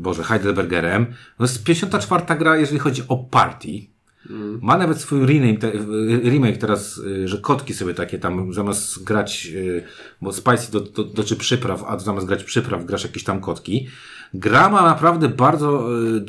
Boże, Heidelbergerem, to jest 54 gra, jeżeli chodzi o party. Ma nawet swój remake, te, remake teraz, y, że kotki sobie takie tam, zamiast grać, y, bo Spicy do, do, przypraw, a zamiast grać przypraw, grasz jakieś tam kotki. Gra ma naprawdę bardzo y,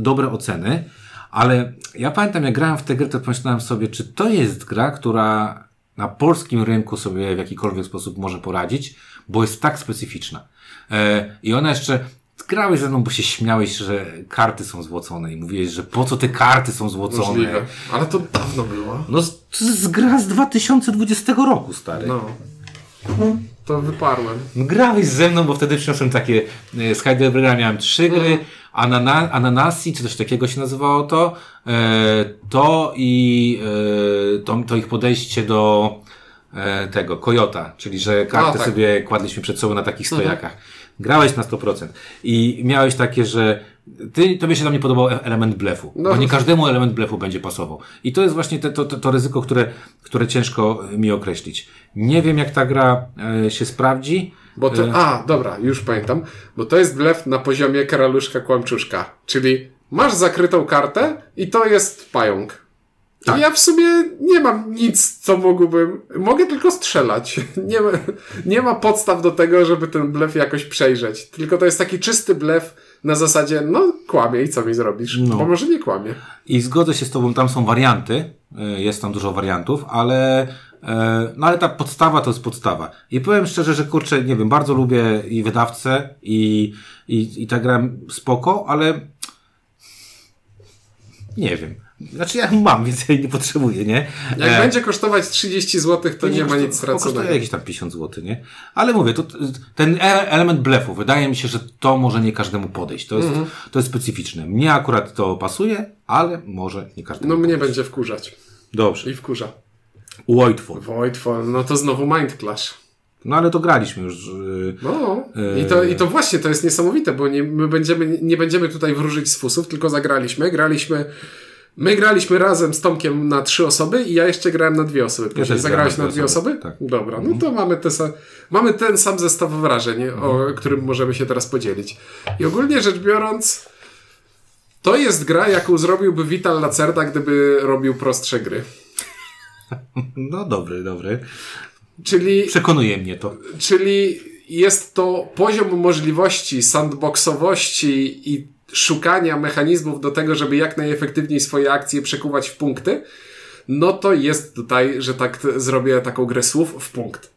dobre oceny, ale ja pamiętam, jak grałem w tę grę, to pomyślałem sobie, czy to jest gra, która na polskim rynku sobie w jakikolwiek sposób może poradzić, bo jest tak specyficzna. E, I ona jeszcze, grałeś ze mną, bo się śmiałeś, że karty są złocone i mówiłeś, że po co te karty są złocone. Możliwe. Ale to dawno było. No, to jest gra z 2020 roku, stary. No. To wyparłem. Grałeś ze mną, bo wtedy przyniosłem takie, e, z Heidelberga miałem trzy gry, mhm. Anana, Ananasi, czy coś takiego się nazywało to, e, to i e, to, to ich podejście do e, tego, Kojota, czyli że karty tak. sobie kładliśmy przed sobą na takich mhm. stojakach. Mhm grałeś na 100% i miałeś takie, że ty, tobie się tam nie podobał element blefu, no. bo nie każdemu element blefu będzie pasował. I to jest właśnie te, to, to, to ryzyko, które, które ciężko mi określić. Nie wiem, jak ta gra e, się sprawdzi. Bo to, e... a, dobra, już pamiętam, bo to jest blef na poziomie karaluszka kłamczuszka, czyli masz zakrytą kartę i to jest pająk. Tak. Ja w sumie nie mam nic, co mógłbym. Mogę tylko strzelać. Nie ma, nie ma podstaw do tego, żeby ten blef jakoś przejrzeć. Tylko to jest taki czysty blef na zasadzie, no kłamie i co mi zrobisz? No. Bo może nie kłamie. I zgodzę się z Tobą, tam są warianty. E, jest tam dużo wariantów, ale e, no ale ta podstawa to jest podstawa. I powiem szczerze, że kurczę, nie wiem, bardzo lubię i wydawcę, i, i, i ta gra spoko, ale nie wiem. Znaczy ja mam, więc ja nie potrzebuję, nie? Jak e... będzie kosztować 30 zł, to nie, nie ma nic straconego. Kosztuje jakieś tam 50 zł, nie? Ale mówię, to, ten e- element blefu, wydaje mi się, że to może nie każdemu podejść. To jest, mm -hmm. to jest specyficzne. Mnie akurat to pasuje, ale może nie każdemu No mnie będzie wkurzać. Dobrze. I wkurza. Voidfall. Voidfall, no to znowu Mind Clash. No ale to graliśmy już. Yy, no yy, i to, i to właśnie to jest niesamowite, bo nie, my będziemy, nie będziemy tutaj wróżyć z fusów, tylko zagraliśmy. Graliśmy My graliśmy razem z Tomkiem na trzy osoby i ja jeszcze grałem na dwie osoby. Później ja zagrałeś na dwie osoby? Tak. Dobra, no to mamy, te mamy ten sam zestaw wrażeń, mhm. o którym możemy się teraz podzielić. I ogólnie rzecz biorąc, to jest gra, jaką zrobiłby Vital Lacerda, gdyby robił prostsze gry. No dobry, dobry. Czyli... Przekonuje mnie to. Czyli jest to poziom możliwości, sandboxowości i szukania mechanizmów do tego, żeby jak najefektywniej swoje akcje przekuwać w punkty, no to jest tutaj, że tak zrobię taką grę słów w punkt.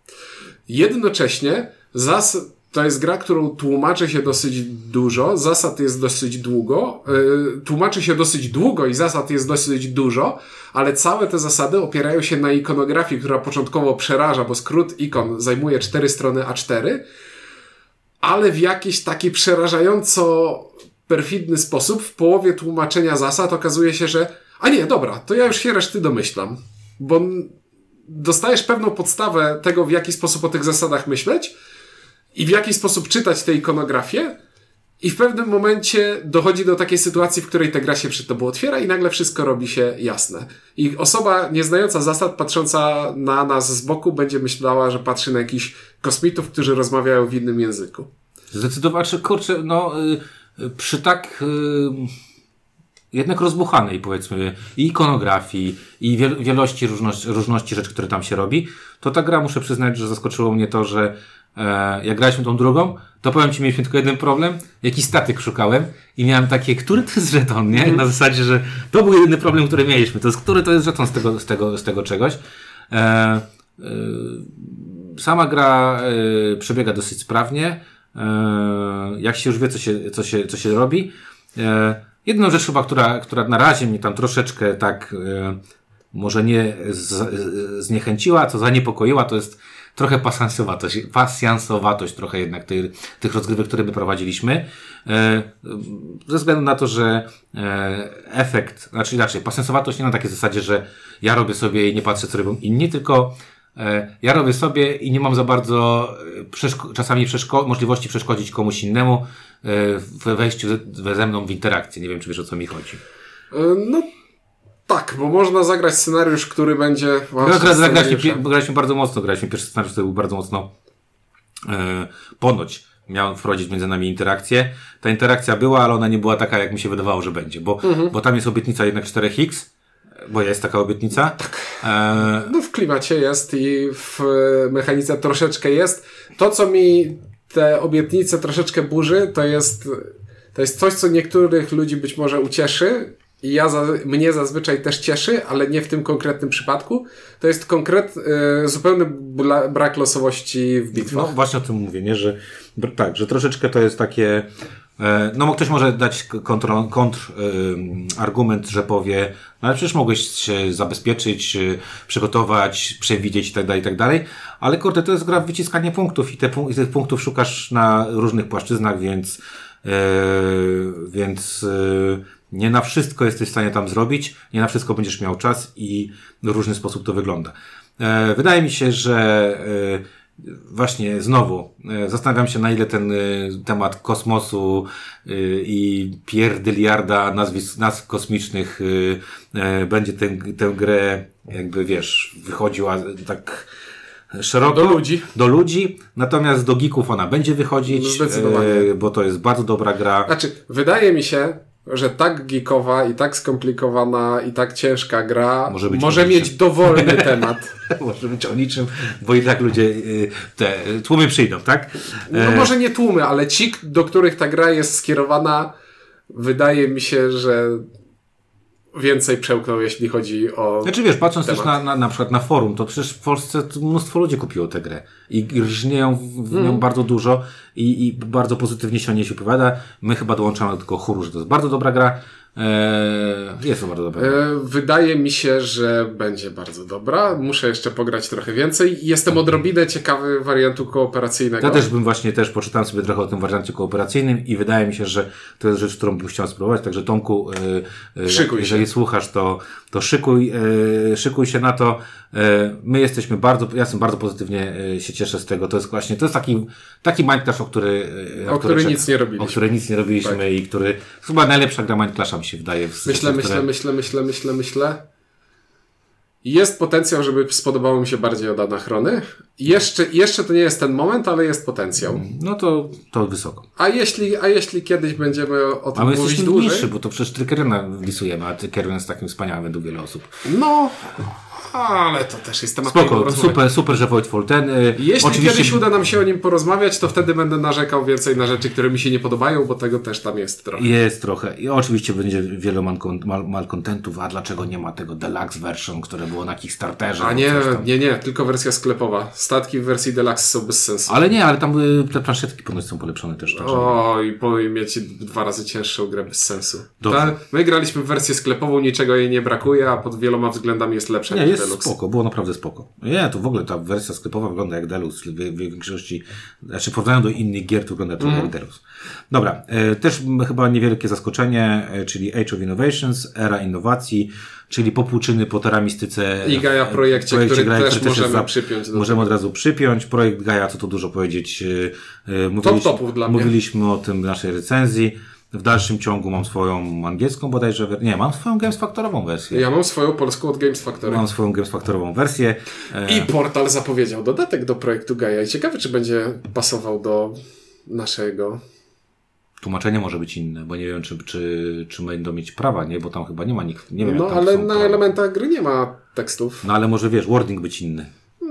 Jednocześnie zas to jest gra, którą tłumaczy się dosyć dużo, zasad jest dosyć długo, yy, tłumaczy się dosyć długo i zasad jest dosyć dużo, ale całe te zasady opierają się na ikonografii, która początkowo przeraża, bo skrót ikon zajmuje cztery strony A4, ale w jakiś taki przerażająco perfidny sposób w połowie tłumaczenia zasad okazuje się, że a nie, dobra, to ja już się reszty domyślam. Bo dostajesz pewną podstawę tego, w jaki sposób o tych zasadach myśleć i w jaki sposób czytać tę ikonografię i w pewnym momencie dochodzi do takiej sytuacji, w której ta gra się przed tobą otwiera i nagle wszystko robi się jasne. I osoba nieznająca zasad, patrząca na nas z boku, będzie myślała, że patrzy na jakichś kosmitów, którzy rozmawiają w innym języku. Zdecydowanie, kurczę, no... Y przy tak y, jednak rozbuchanej, powiedzmy, i ikonografii, i wielości różności, różności rzeczy, które tam się robi, to ta gra, muszę przyznać, że zaskoczyło mnie to, że e, jak graliśmy tą drugą, to powiem Ci, mieliśmy tylko jeden problem. Jakiś statyk szukałem i miałem takie, który to jest żeton, nie? Na zasadzie, że to był jedyny problem, który mieliśmy. To jest, który to jest żeton z tego, z tego, z tego czegoś. E, e, sama gra e, przebiega dosyć sprawnie. E, jak się już wie, co się, co się, co się robi. E, jedną rzecz chyba, która, która na razie mnie tam troszeczkę tak e, może nie z, zniechęciła, co zaniepokoiła, to jest trochę pasjansowatość, pasjansowatość trochę jednak tych rozgrywek, które my prowadziliśmy. Ze względu na to, że efekt, znaczy inaczej, pasjansowatość nie na takiej zasadzie, że ja robię sobie i nie patrzę, co robią inni, tylko ja robię sobie i nie mam za bardzo przeszko czasami przeszko możliwości przeszkodzić komuś innemu we wejściu ze, ze mną w interakcję. Nie wiem, czy wiesz o co mi chodzi. No tak, bo można zagrać scenariusz, który będzie. Właśnie zagraliśmy, graliśmy bardzo mocno, graliśmy pierwszy scenariusz, który był bardzo mocno e, ponoć miał wprowadzić między nami interakcję. Ta interakcja była, ale ona nie była taka, jak mi się wydawało, że będzie, bo, mhm. bo tam jest obietnica jednak 4x, bo jest taka obietnica. Tak. E... No w klimacie jest i w mechanice troszeczkę jest. To, co mi te obietnice troszeczkę burzy, to jest, to jest coś, co niektórych ludzi być może ucieszy, i ja za, mnie zazwyczaj też cieszy, ale nie w tym konkretnym przypadku, to jest konkret, y, zupełny bla, brak losowości w bitwach. No właśnie o tym mówię, nie? że tak, że troszeczkę to jest takie e, no ktoś może dać kontr, kontr y, argument, że powie, no ale przecież mogłeś się zabezpieczyć, y, przygotować, przewidzieć itd., tak itd., tak ale kurde, to jest gra w wyciskanie punktów i, te, i tych punktów szukasz na różnych płaszczyznach, więc więc nie na wszystko jesteś w stanie tam zrobić, nie na wszystko będziesz miał czas i w różny sposób to wygląda. E, wydaje mi się, że e, właśnie znowu e, zastanawiam się, na ile ten temat kosmosu i pierdyliarda nazwisk, nazw kosmicznych będzie tę, tę grę, jakby wiesz, wychodziła tak szeroko. Do ludzi. Do ludzi. Natomiast do geeków ona będzie wychodzić. Zdecydowanie. Bo to jest bardzo dobra gra. Znaczy, wydaje mi się, że tak geekowa i tak skomplikowana i tak ciężka gra może, może mieć dowolny temat. może być o niczym, bo i tak ludzie, y, te tłumy przyjdą, tak? No e, może nie tłumy, ale ci, do których ta gra jest skierowana, wydaje mi się, że więcej przełknął, jeśli chodzi o. Znaczy wiesz, patrząc temat. też na, na, na przykład na forum, to przecież w Polsce mnóstwo ludzi kupiło tę grę i rżnieją w nią mm. bardzo dużo i, i bardzo pozytywnie się o niej się opowiada. My chyba dołączamy do tego chóru, że to jest bardzo dobra gra. Eee, jest to bardzo dobra. Eee, wydaje mi się, że będzie bardzo dobra. Muszę jeszcze pograć trochę więcej. Jestem odrobinę ciekawy wariantu kooperacyjnego. Ja też bym właśnie też poczytałem sobie trochę o tym wariancie kooperacyjnym i wydaje mi się, że to jest rzecz, którą bym chciał spróbować. Także Tomku, e, szykuj jeżeli słuchasz, to, to szykuj, e, szykuj się na to. E, my jesteśmy bardzo, ja jestem bardzo pozytywnie e, się cieszę z tego. To jest właśnie, to jest taki, taki Minecraft, o który, o który nic nie robiliśmy. O który nic nie robiliśmy tak. i który, chyba najlepsza gra Minecrafta mi się wydaje. W myślę, myślę, które... myślę, myślę, myślę, myślę. Jest potencjał, żeby spodobało mi się bardziej od Anachrony. Jeszcze, jeszcze to nie jest ten moment, ale jest potencjał. No to, to wysoko. A jeśli, a jeśli kiedyś będziemy o tym a my mówić dłużej... niższy, bo to przecież Trickerena wlisujemy, a Trickeren jest takim wspaniałym według wielu osób. No, ale to też jest temat Spoko, super, super, że Voidfall ten. Y, Jeśli oczywiście... kiedyś uda nam się o nim porozmawiać, to wtedy będę narzekał więcej na rzeczy, które mi się nie podobają, bo tego też tam jest trochę. Jest trochę. I oczywiście będzie wiele malcontentów, a dlaczego nie ma tego deluxe version, które było na Kickstarterze? A nie, nie, nie, tylko wersja sklepowa. Statki w wersji deluxe są bez sensu. Ale nie, ale tam te planszetki ponoć są polepszone też. Tak, o, i powinien mieć dwa razy cięższą grę bez sensu. Ta, my graliśmy w wersję sklepową, niczego jej nie brakuje, a pod wieloma względami jest lepsza nie, jest Deluxe. spoko, było naprawdę spoko. Nie, to w ogóle ta wersja sklepowa wygląda jak Deluxe w, w większości, znaczy porównaniu do innych gier to wygląda trochę mm. jak Deluxe. Dobra, e, też chyba niewielkie zaskoczenie, e, czyli Age of Innovations, era innowacji, czyli popłuczyny po teramistyce. I Gaia projekcie, projekcie który Gaia, też który możemy za, przypiąć. Możemy od razu przypiąć. Projekt Gaia, co tu dużo powiedzieć. E, mówiliśmy, Top topów dla mnie. Mówiliśmy o tym w naszej recenzji. W dalszym ciągu mam swoją angielską bodajże, nie, mam swoją Games Factorową wersję. Ja mam swoją polską od Games Factory. Mam swoją Games Factorową wersję. I portal zapowiedział dodatek do projektu Gaia i ciekawe, czy będzie pasował do naszego. Tłumaczenie może być inne, bo nie wiem, czy, czy, czy będą mieć prawa, nie? Bo tam chyba nie ma nikt, nie wiem. No, ale na prawa. elementach gry nie ma tekstów. No, ale może wiesz, wording być inny.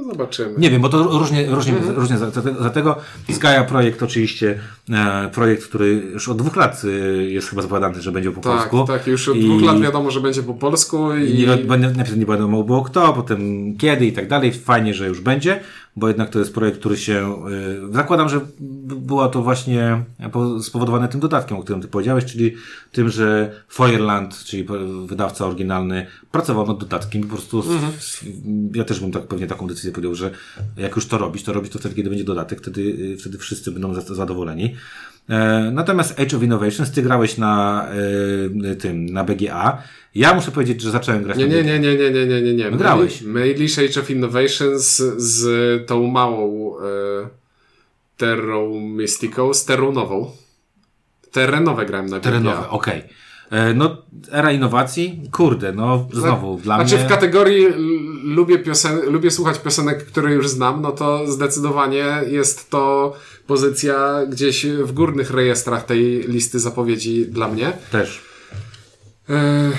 Zobaczymy. Nie wiem, bo to różnie, różnie, mhm. różnie dlatego Skya projekt oczywiście, e, projekt, który już od dwóch lat e, jest chyba zapowiadany, że będzie po tak, polsku. Tak, już od I, dwóch lat wiadomo, że będzie po polsku. I, i nie, najpierw nie wiadomo było kto, potem kiedy i tak dalej. Fajnie, że już będzie, bo jednak to jest projekt, który się, y, zakładam, że była to właśnie spowodowane tym dodatkiem, o którym ty powiedziałeś, czyli tym, że Feuerland, czyli wydawca oryginalny, pracował nad dodatkiem po prostu, mhm. ja też bym tak pewnie taką decyzję podjął, że jak już to robić, to robić to wtedy, kiedy będzie dodatek, wtedy, y, wtedy wszyscy będą zadowoleni. E, natomiast Age of Innovations, ty grałeś na y, tym, na BGA. Ja muszę powiedzieć, że zacząłem grać nie, BGA. Nie, nie, nie, nie, nie, nie, nie. No grałeś. Mylisz Age of Innovations z tą małą e, Terrą Mystiką, z Terrą nową. Terenowe grałem na BGA. Terenowe, okej. Okay. E, no, era innowacji, kurde, no znowu dla znaczy, mnie... w kategorii lubię, piosen lubię słuchać piosenek, które już znam, no to zdecydowanie jest to pozycja gdzieś w górnych rejestrach tej listy zapowiedzi dla mnie. Też. E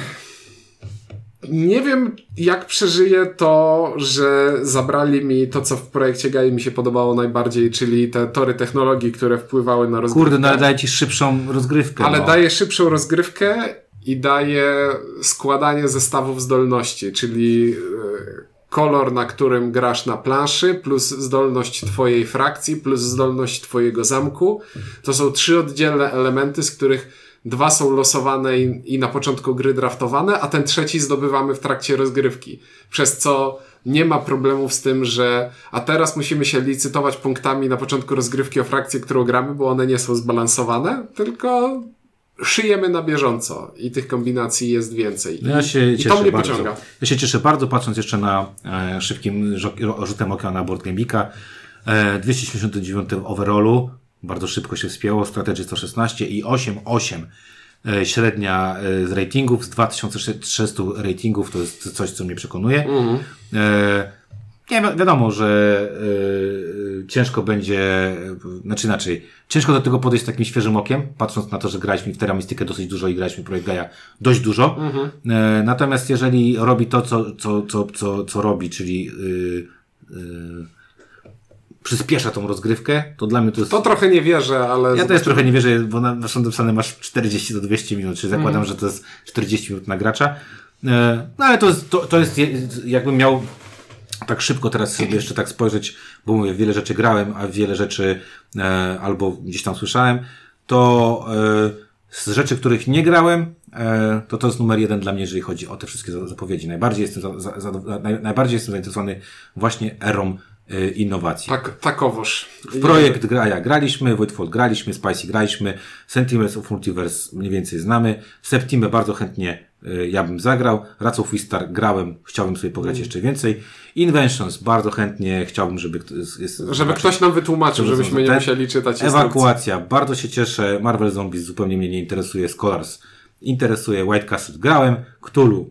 nie wiem, jak przeżyję to, że zabrali mi to, co w projekcie Gai mi się podobało najbardziej, czyli te tory technologii, które wpływały na rozgrywkę. Kurde, no ale daje ci szybszą rozgrywkę. Ale no. daje szybszą rozgrywkę i daje składanie zestawów zdolności, czyli e, kolor, na którym grasz na planszy, plus zdolność twojej frakcji, plus zdolność twojego zamku. To są trzy oddzielne elementy, z których Dwa są losowane i, i na początku gry draftowane, a ten trzeci zdobywamy w trakcie rozgrywki. Przez co nie ma problemów z tym, że a teraz musimy się licytować punktami na początku rozgrywki o frakcję, którą gramy, bo one nie są zbalansowane, tylko szyjemy na bieżąco i tych kombinacji jest więcej. No ja się I, cieszę to mnie bardzo. pociąga. Ja się cieszę bardzo, patrząc jeszcze na e, szybkim rzutem oka na board Gamebika. E, 279 overallu, bardzo szybko się wspięło, Strategy 116 i 8,8 e, średnia e, z ratingów, z 2300 ratingów, to jest coś, co mnie przekonuje. Mhm. E, nie, wiadomo, że y, ciężko będzie, znaczy inaczej, ciężko do tego podejść z takim świeżym okiem, patrząc na to, że graliśmy w Teramistykę dosyć dużo i graliśmy w Projekt Gaia dość dużo. Mhm. natomiast jeżeli robi to, co, co, co, co, co robi, czyli przyspiesza tą rozgrywkę, to dla mnie to jest... To trochę nie wierzę, ale... Ja też trochę nie wierzę, bo na, są dopisane masz 40 do 200 minut, czyli zakładam, mm. że to jest 40 minut na gracza. E, no ale to jest, to, to jest jakbym miał tak szybko teraz sobie jeszcze tak spojrzeć, bo mówię, wiele rzeczy grałem, a wiele rzeczy e, albo gdzieś tam słyszałem, to e, z rzeczy, których nie grałem, e, to to jest numer jeden dla mnie, jeżeli chodzi o te wszystkie zapowiedzi. Najbardziej jestem, za, za, za, naj, najbardziej jestem zainteresowany właśnie erą innowacji. Tak, takowoż. W projekt Graja graliśmy, Voidfall graliśmy, Spicy graliśmy, Sentinels of Multiverse mniej więcej znamy, Septimę bardzo chętnie y, ja bym zagrał, Rats of Wistar grałem, chciałbym sobie pograć mm. jeszcze więcej, Inventions bardzo chętnie chciałbym, żeby jest, żeby ktoś nam wytłumaczył, żebyśmy nie musieli czytać Ewakuacja, bardzo się cieszę, Marvel Zombies zupełnie mnie nie interesuje, Scholars interesuje, White Castle grałem, Cthulhu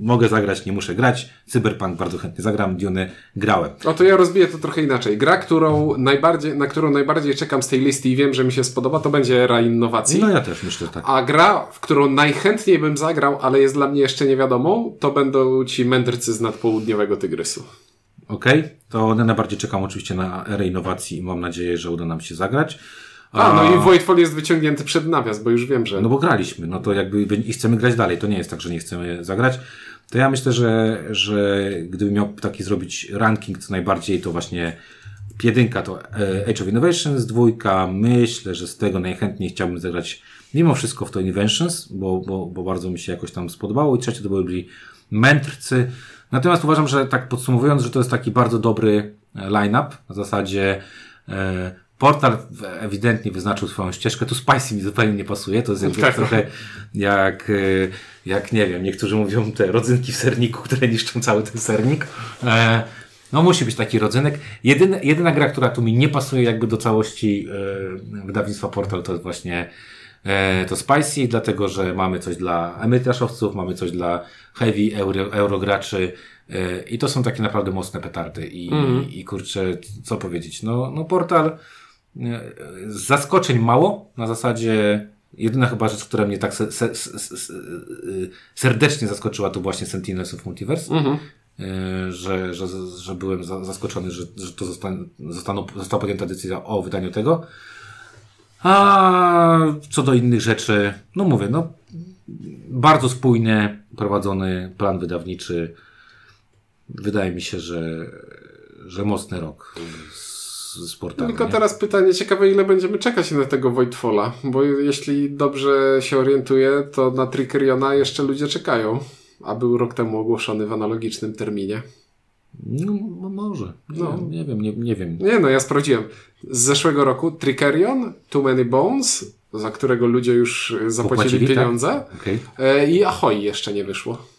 mogę zagrać, nie muszę grać. Cyberpunk bardzo chętnie zagram, Dune grałem. O to ja rozbiję to trochę inaczej. Gra, którą najbardziej, na którą najbardziej czekam z tej listy i wiem, że mi się spodoba, to będzie era innowacji. No ja też myślę, że tak. A gra, w którą najchętniej bym zagrał, ale jest dla mnie jeszcze niewiadomą, to będą ci mędrcy z nadpołudniowego Tygrysu. Okej, okay. to najbardziej czekam oczywiście na erę innowacji i mam nadzieję, że uda nam się zagrać. A, no i Voidfall jest wyciągnięty przed nawias, bo już wiem, że... No bo graliśmy, no to jakby i chcemy grać dalej, to nie jest tak, że nie chcemy zagrać. To ja myślę, że, że gdybym miał taki zrobić ranking, co najbardziej to właśnie jedynka to e, Age of Innovations, dwójka myślę, że z tego najchętniej chciałbym zagrać mimo wszystko w to Inventions, bo, bo, bo bardzo mi się jakoś tam spodobało i trzecie to byli mędrcy. Natomiast uważam, że tak podsumowując, że to jest taki bardzo dobry e, line-up, na zasadzie e, Portal ewidentnie wyznaczył swoją ścieżkę. Tu Spicy mi zupełnie nie pasuje. To jest jakby tak. trochę jak, e, jak, nie wiem, niektórzy mówią te rodzynki w serniku, które niszczą cały ten sernik. E, no musi być taki rodzynek. Jedyna, jedyna gra, która tu mi nie pasuje jakby do całości e, wydawnictwa Portal to jest właśnie to Spicy, dlatego że mamy coś dla emerytaszowców, mamy coś dla heavy euro, eurograczy, i to są takie naprawdę mocne petardy. I, mm. i kurczę, co powiedzieć? No, no portal zaskoczeń mało, na zasadzie jedyna chyba rzecz, która mnie tak se, se, se, serdecznie zaskoczyła, to właśnie Sentinels of Multiverse. Mhm. że, że, że byłem zaskoczony, że, że to zostanie, zostaną, została podjęta decyzja o wydaniu tego. A co do innych rzeczy, no mówię, no bardzo spójnie prowadzony plan wydawniczy. Wydaje mi się, że, że mocny rok z, portalem. Tylko nie? teraz pytanie ciekawe, ile będziemy czekać na tego Voidfalla, bo jeśli dobrze się orientuję, to na Trickeriona jeszcze ludzie czekają, a był rok temu ogłoszony w analogicznym terminie. No, może. Nie, no. nie wiem, nie, nie wiem. Nie no, ja sprawdziłem. Z zeszłego roku Trickerion, Too Many Bones, za którego ludzie już zapłacili Popłacili, tak? pieniądze tak? okay. i Ahoy jeszcze nie wyszło.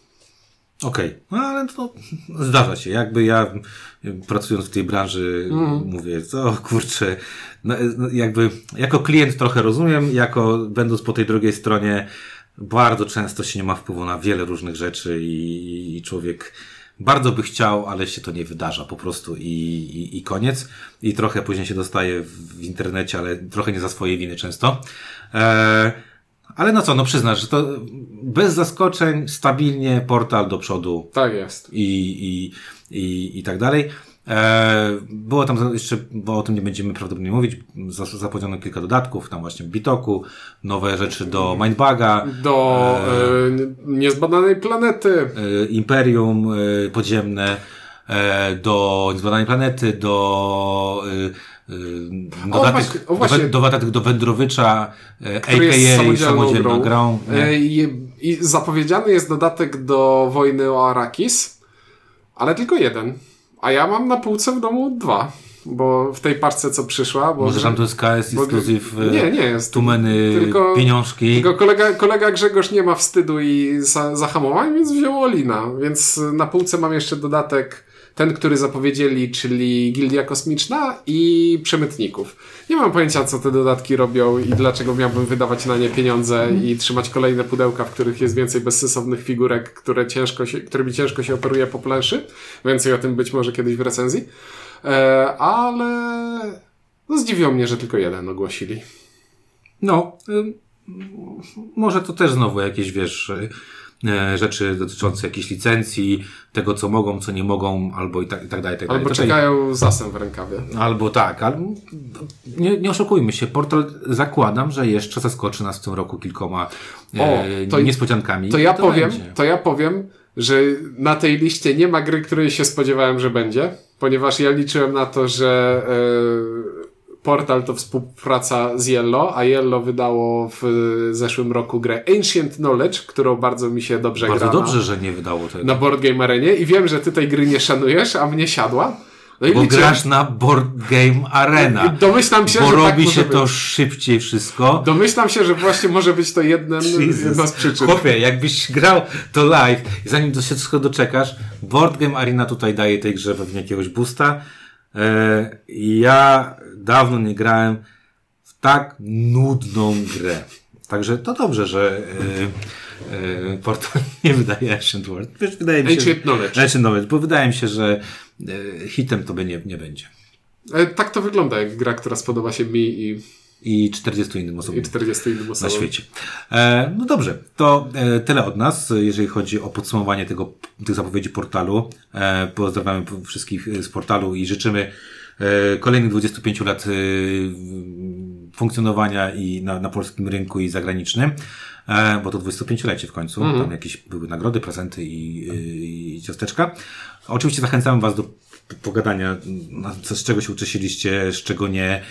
Okej, okay. no ale to zdarza się. Jakby ja pracując w tej branży mm. mówię, co kurczę, no, jakby jako klient trochę rozumiem, jako będąc po tej drugiej stronie bardzo często się nie ma wpływu na wiele różnych rzeczy i, i człowiek bardzo by chciał, ale się to nie wydarza po prostu i, i, i koniec. I trochę później się dostaje w, w internecie, ale trochę nie za swoje winy często. E, ale no co, no przyznasz, że to bez zaskoczeń, stabilnie portal do przodu. Tak jest. I, i, i, i tak dalej. E, było tam jeszcze, bo o tym nie będziemy prawdopodobnie mówić, zapowiedziano kilka dodatków, tam właśnie w Bitoku, nowe rzeczy do Mindbaga. Do e, e, niezbadanej planety. E, Imperium podziemne, do niezbadanej planety, do dodatek, o, właśnie, do, dodatek do Wędrowycza, a.k.a. samodzielną grą. grą I zapowiedziany jest dodatek do Wojny o Arakis, ale tylko jeden. A ja mam na półce w domu dwa. Bo w tej parce co przyszła. Bo, Może tam to jest KS Exclusive. Nie, nie jest. Tumeny, tylko, pieniążki. Tylko kolega, kolega Grzegorz nie ma wstydu i za, zahamowań, więc wziął Olina. Więc na półce mam jeszcze dodatek ten, który zapowiedzieli, czyli Gildia Kosmiczna i Przemytników. Nie mam pojęcia, co te dodatki robią i dlaczego miałbym wydawać na nie pieniądze i trzymać kolejne pudełka, w których jest więcej bezsensownych figurek, które ciężko się, którymi ciężko się operuje po planszy. Więcej o tym być może kiedyś w recenzji. E, ale no zdziwiło mnie, że tylko jeden ogłosili. No, y, może to też znowu jakieś, wiesz, E, rzeczy dotyczące jakiejś licencji, tego co mogą, co nie mogą, albo i tak, i tak dalej. Tak albo dalej. czekają zasem w rękawie. Albo tak, albo nie, nie oszukujmy się, portal zakładam, że jeszcze zaskoczy nas w tym roku kilkoma e, o, to, niespodziankami. To ja to powiem, będzie. to ja powiem, że na tej liście nie ma gry, której się spodziewałem, że będzie, ponieważ ja liczyłem na to, że e, Portal to współpraca z Yellow, a Yellow wydało w zeszłym roku grę Ancient Knowledge, którą bardzo mi się dobrze bardzo gra. Bardzo dobrze, że nie wydało tego. Na Board Game Arenie i wiem, że ty tej gry nie szanujesz, a mnie siadła. No bo grasz na Board Game Arena. Domyślam się, bo że tak robi tak się to szybciej wszystko. Domyślam się, że właśnie może być to jeden, jedna z przyczyn. Chłopie, jakbyś grał to live i zanim do się wszystko doczekasz, Board Game Arena tutaj daje tej grze pewnie jakiegoś boosta. E, ja dawno nie grałem w tak nudną grę. Także to dobrze, że e, e, portal nie wydaje Ancient World. Wiesz, wydaje mi się, Ancient Knowledge. Ancient Knowledge, bo wydaje mi się, że e, hitem to by nie, nie będzie. Tak to wygląda, jak gra, która spodoba się mi i i 40 innym osobom. I 40 innym osobom. Na świecie. E, no dobrze, to e, tyle od nas, jeżeli chodzi o podsumowanie tego, tych zapowiedzi portalu. E, pozdrawiamy wszystkich z portalu i życzymy kolejnych 25 lat e, funkcjonowania i na, na polskim rynku i zagranicznym, e, bo to 25-lecie w końcu, mm. tam jakieś były nagrody, prezenty i, i ciasteczka. Oczywiście zachęcamy Was do pogadania, z czego się uczesiliście, z czego nie,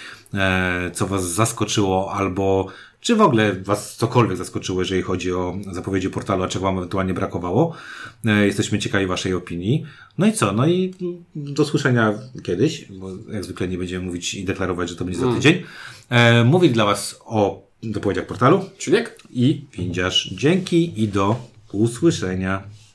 co Was zaskoczyło, albo czy w ogóle Was cokolwiek zaskoczyło, jeżeli chodzi o zapowiedzi portalu, a czego Wam ewentualnie brakowało. E, jesteśmy ciekawi Waszej opinii. No i co? No i do słyszenia kiedyś, bo jak zwykle nie będziemy mówić i deklarować, że to będzie za mm. tydzień. E, mówić dla Was o dopowiedziach portalu. Czyniek. I Windziarz. Dzięki i do usłyszenia.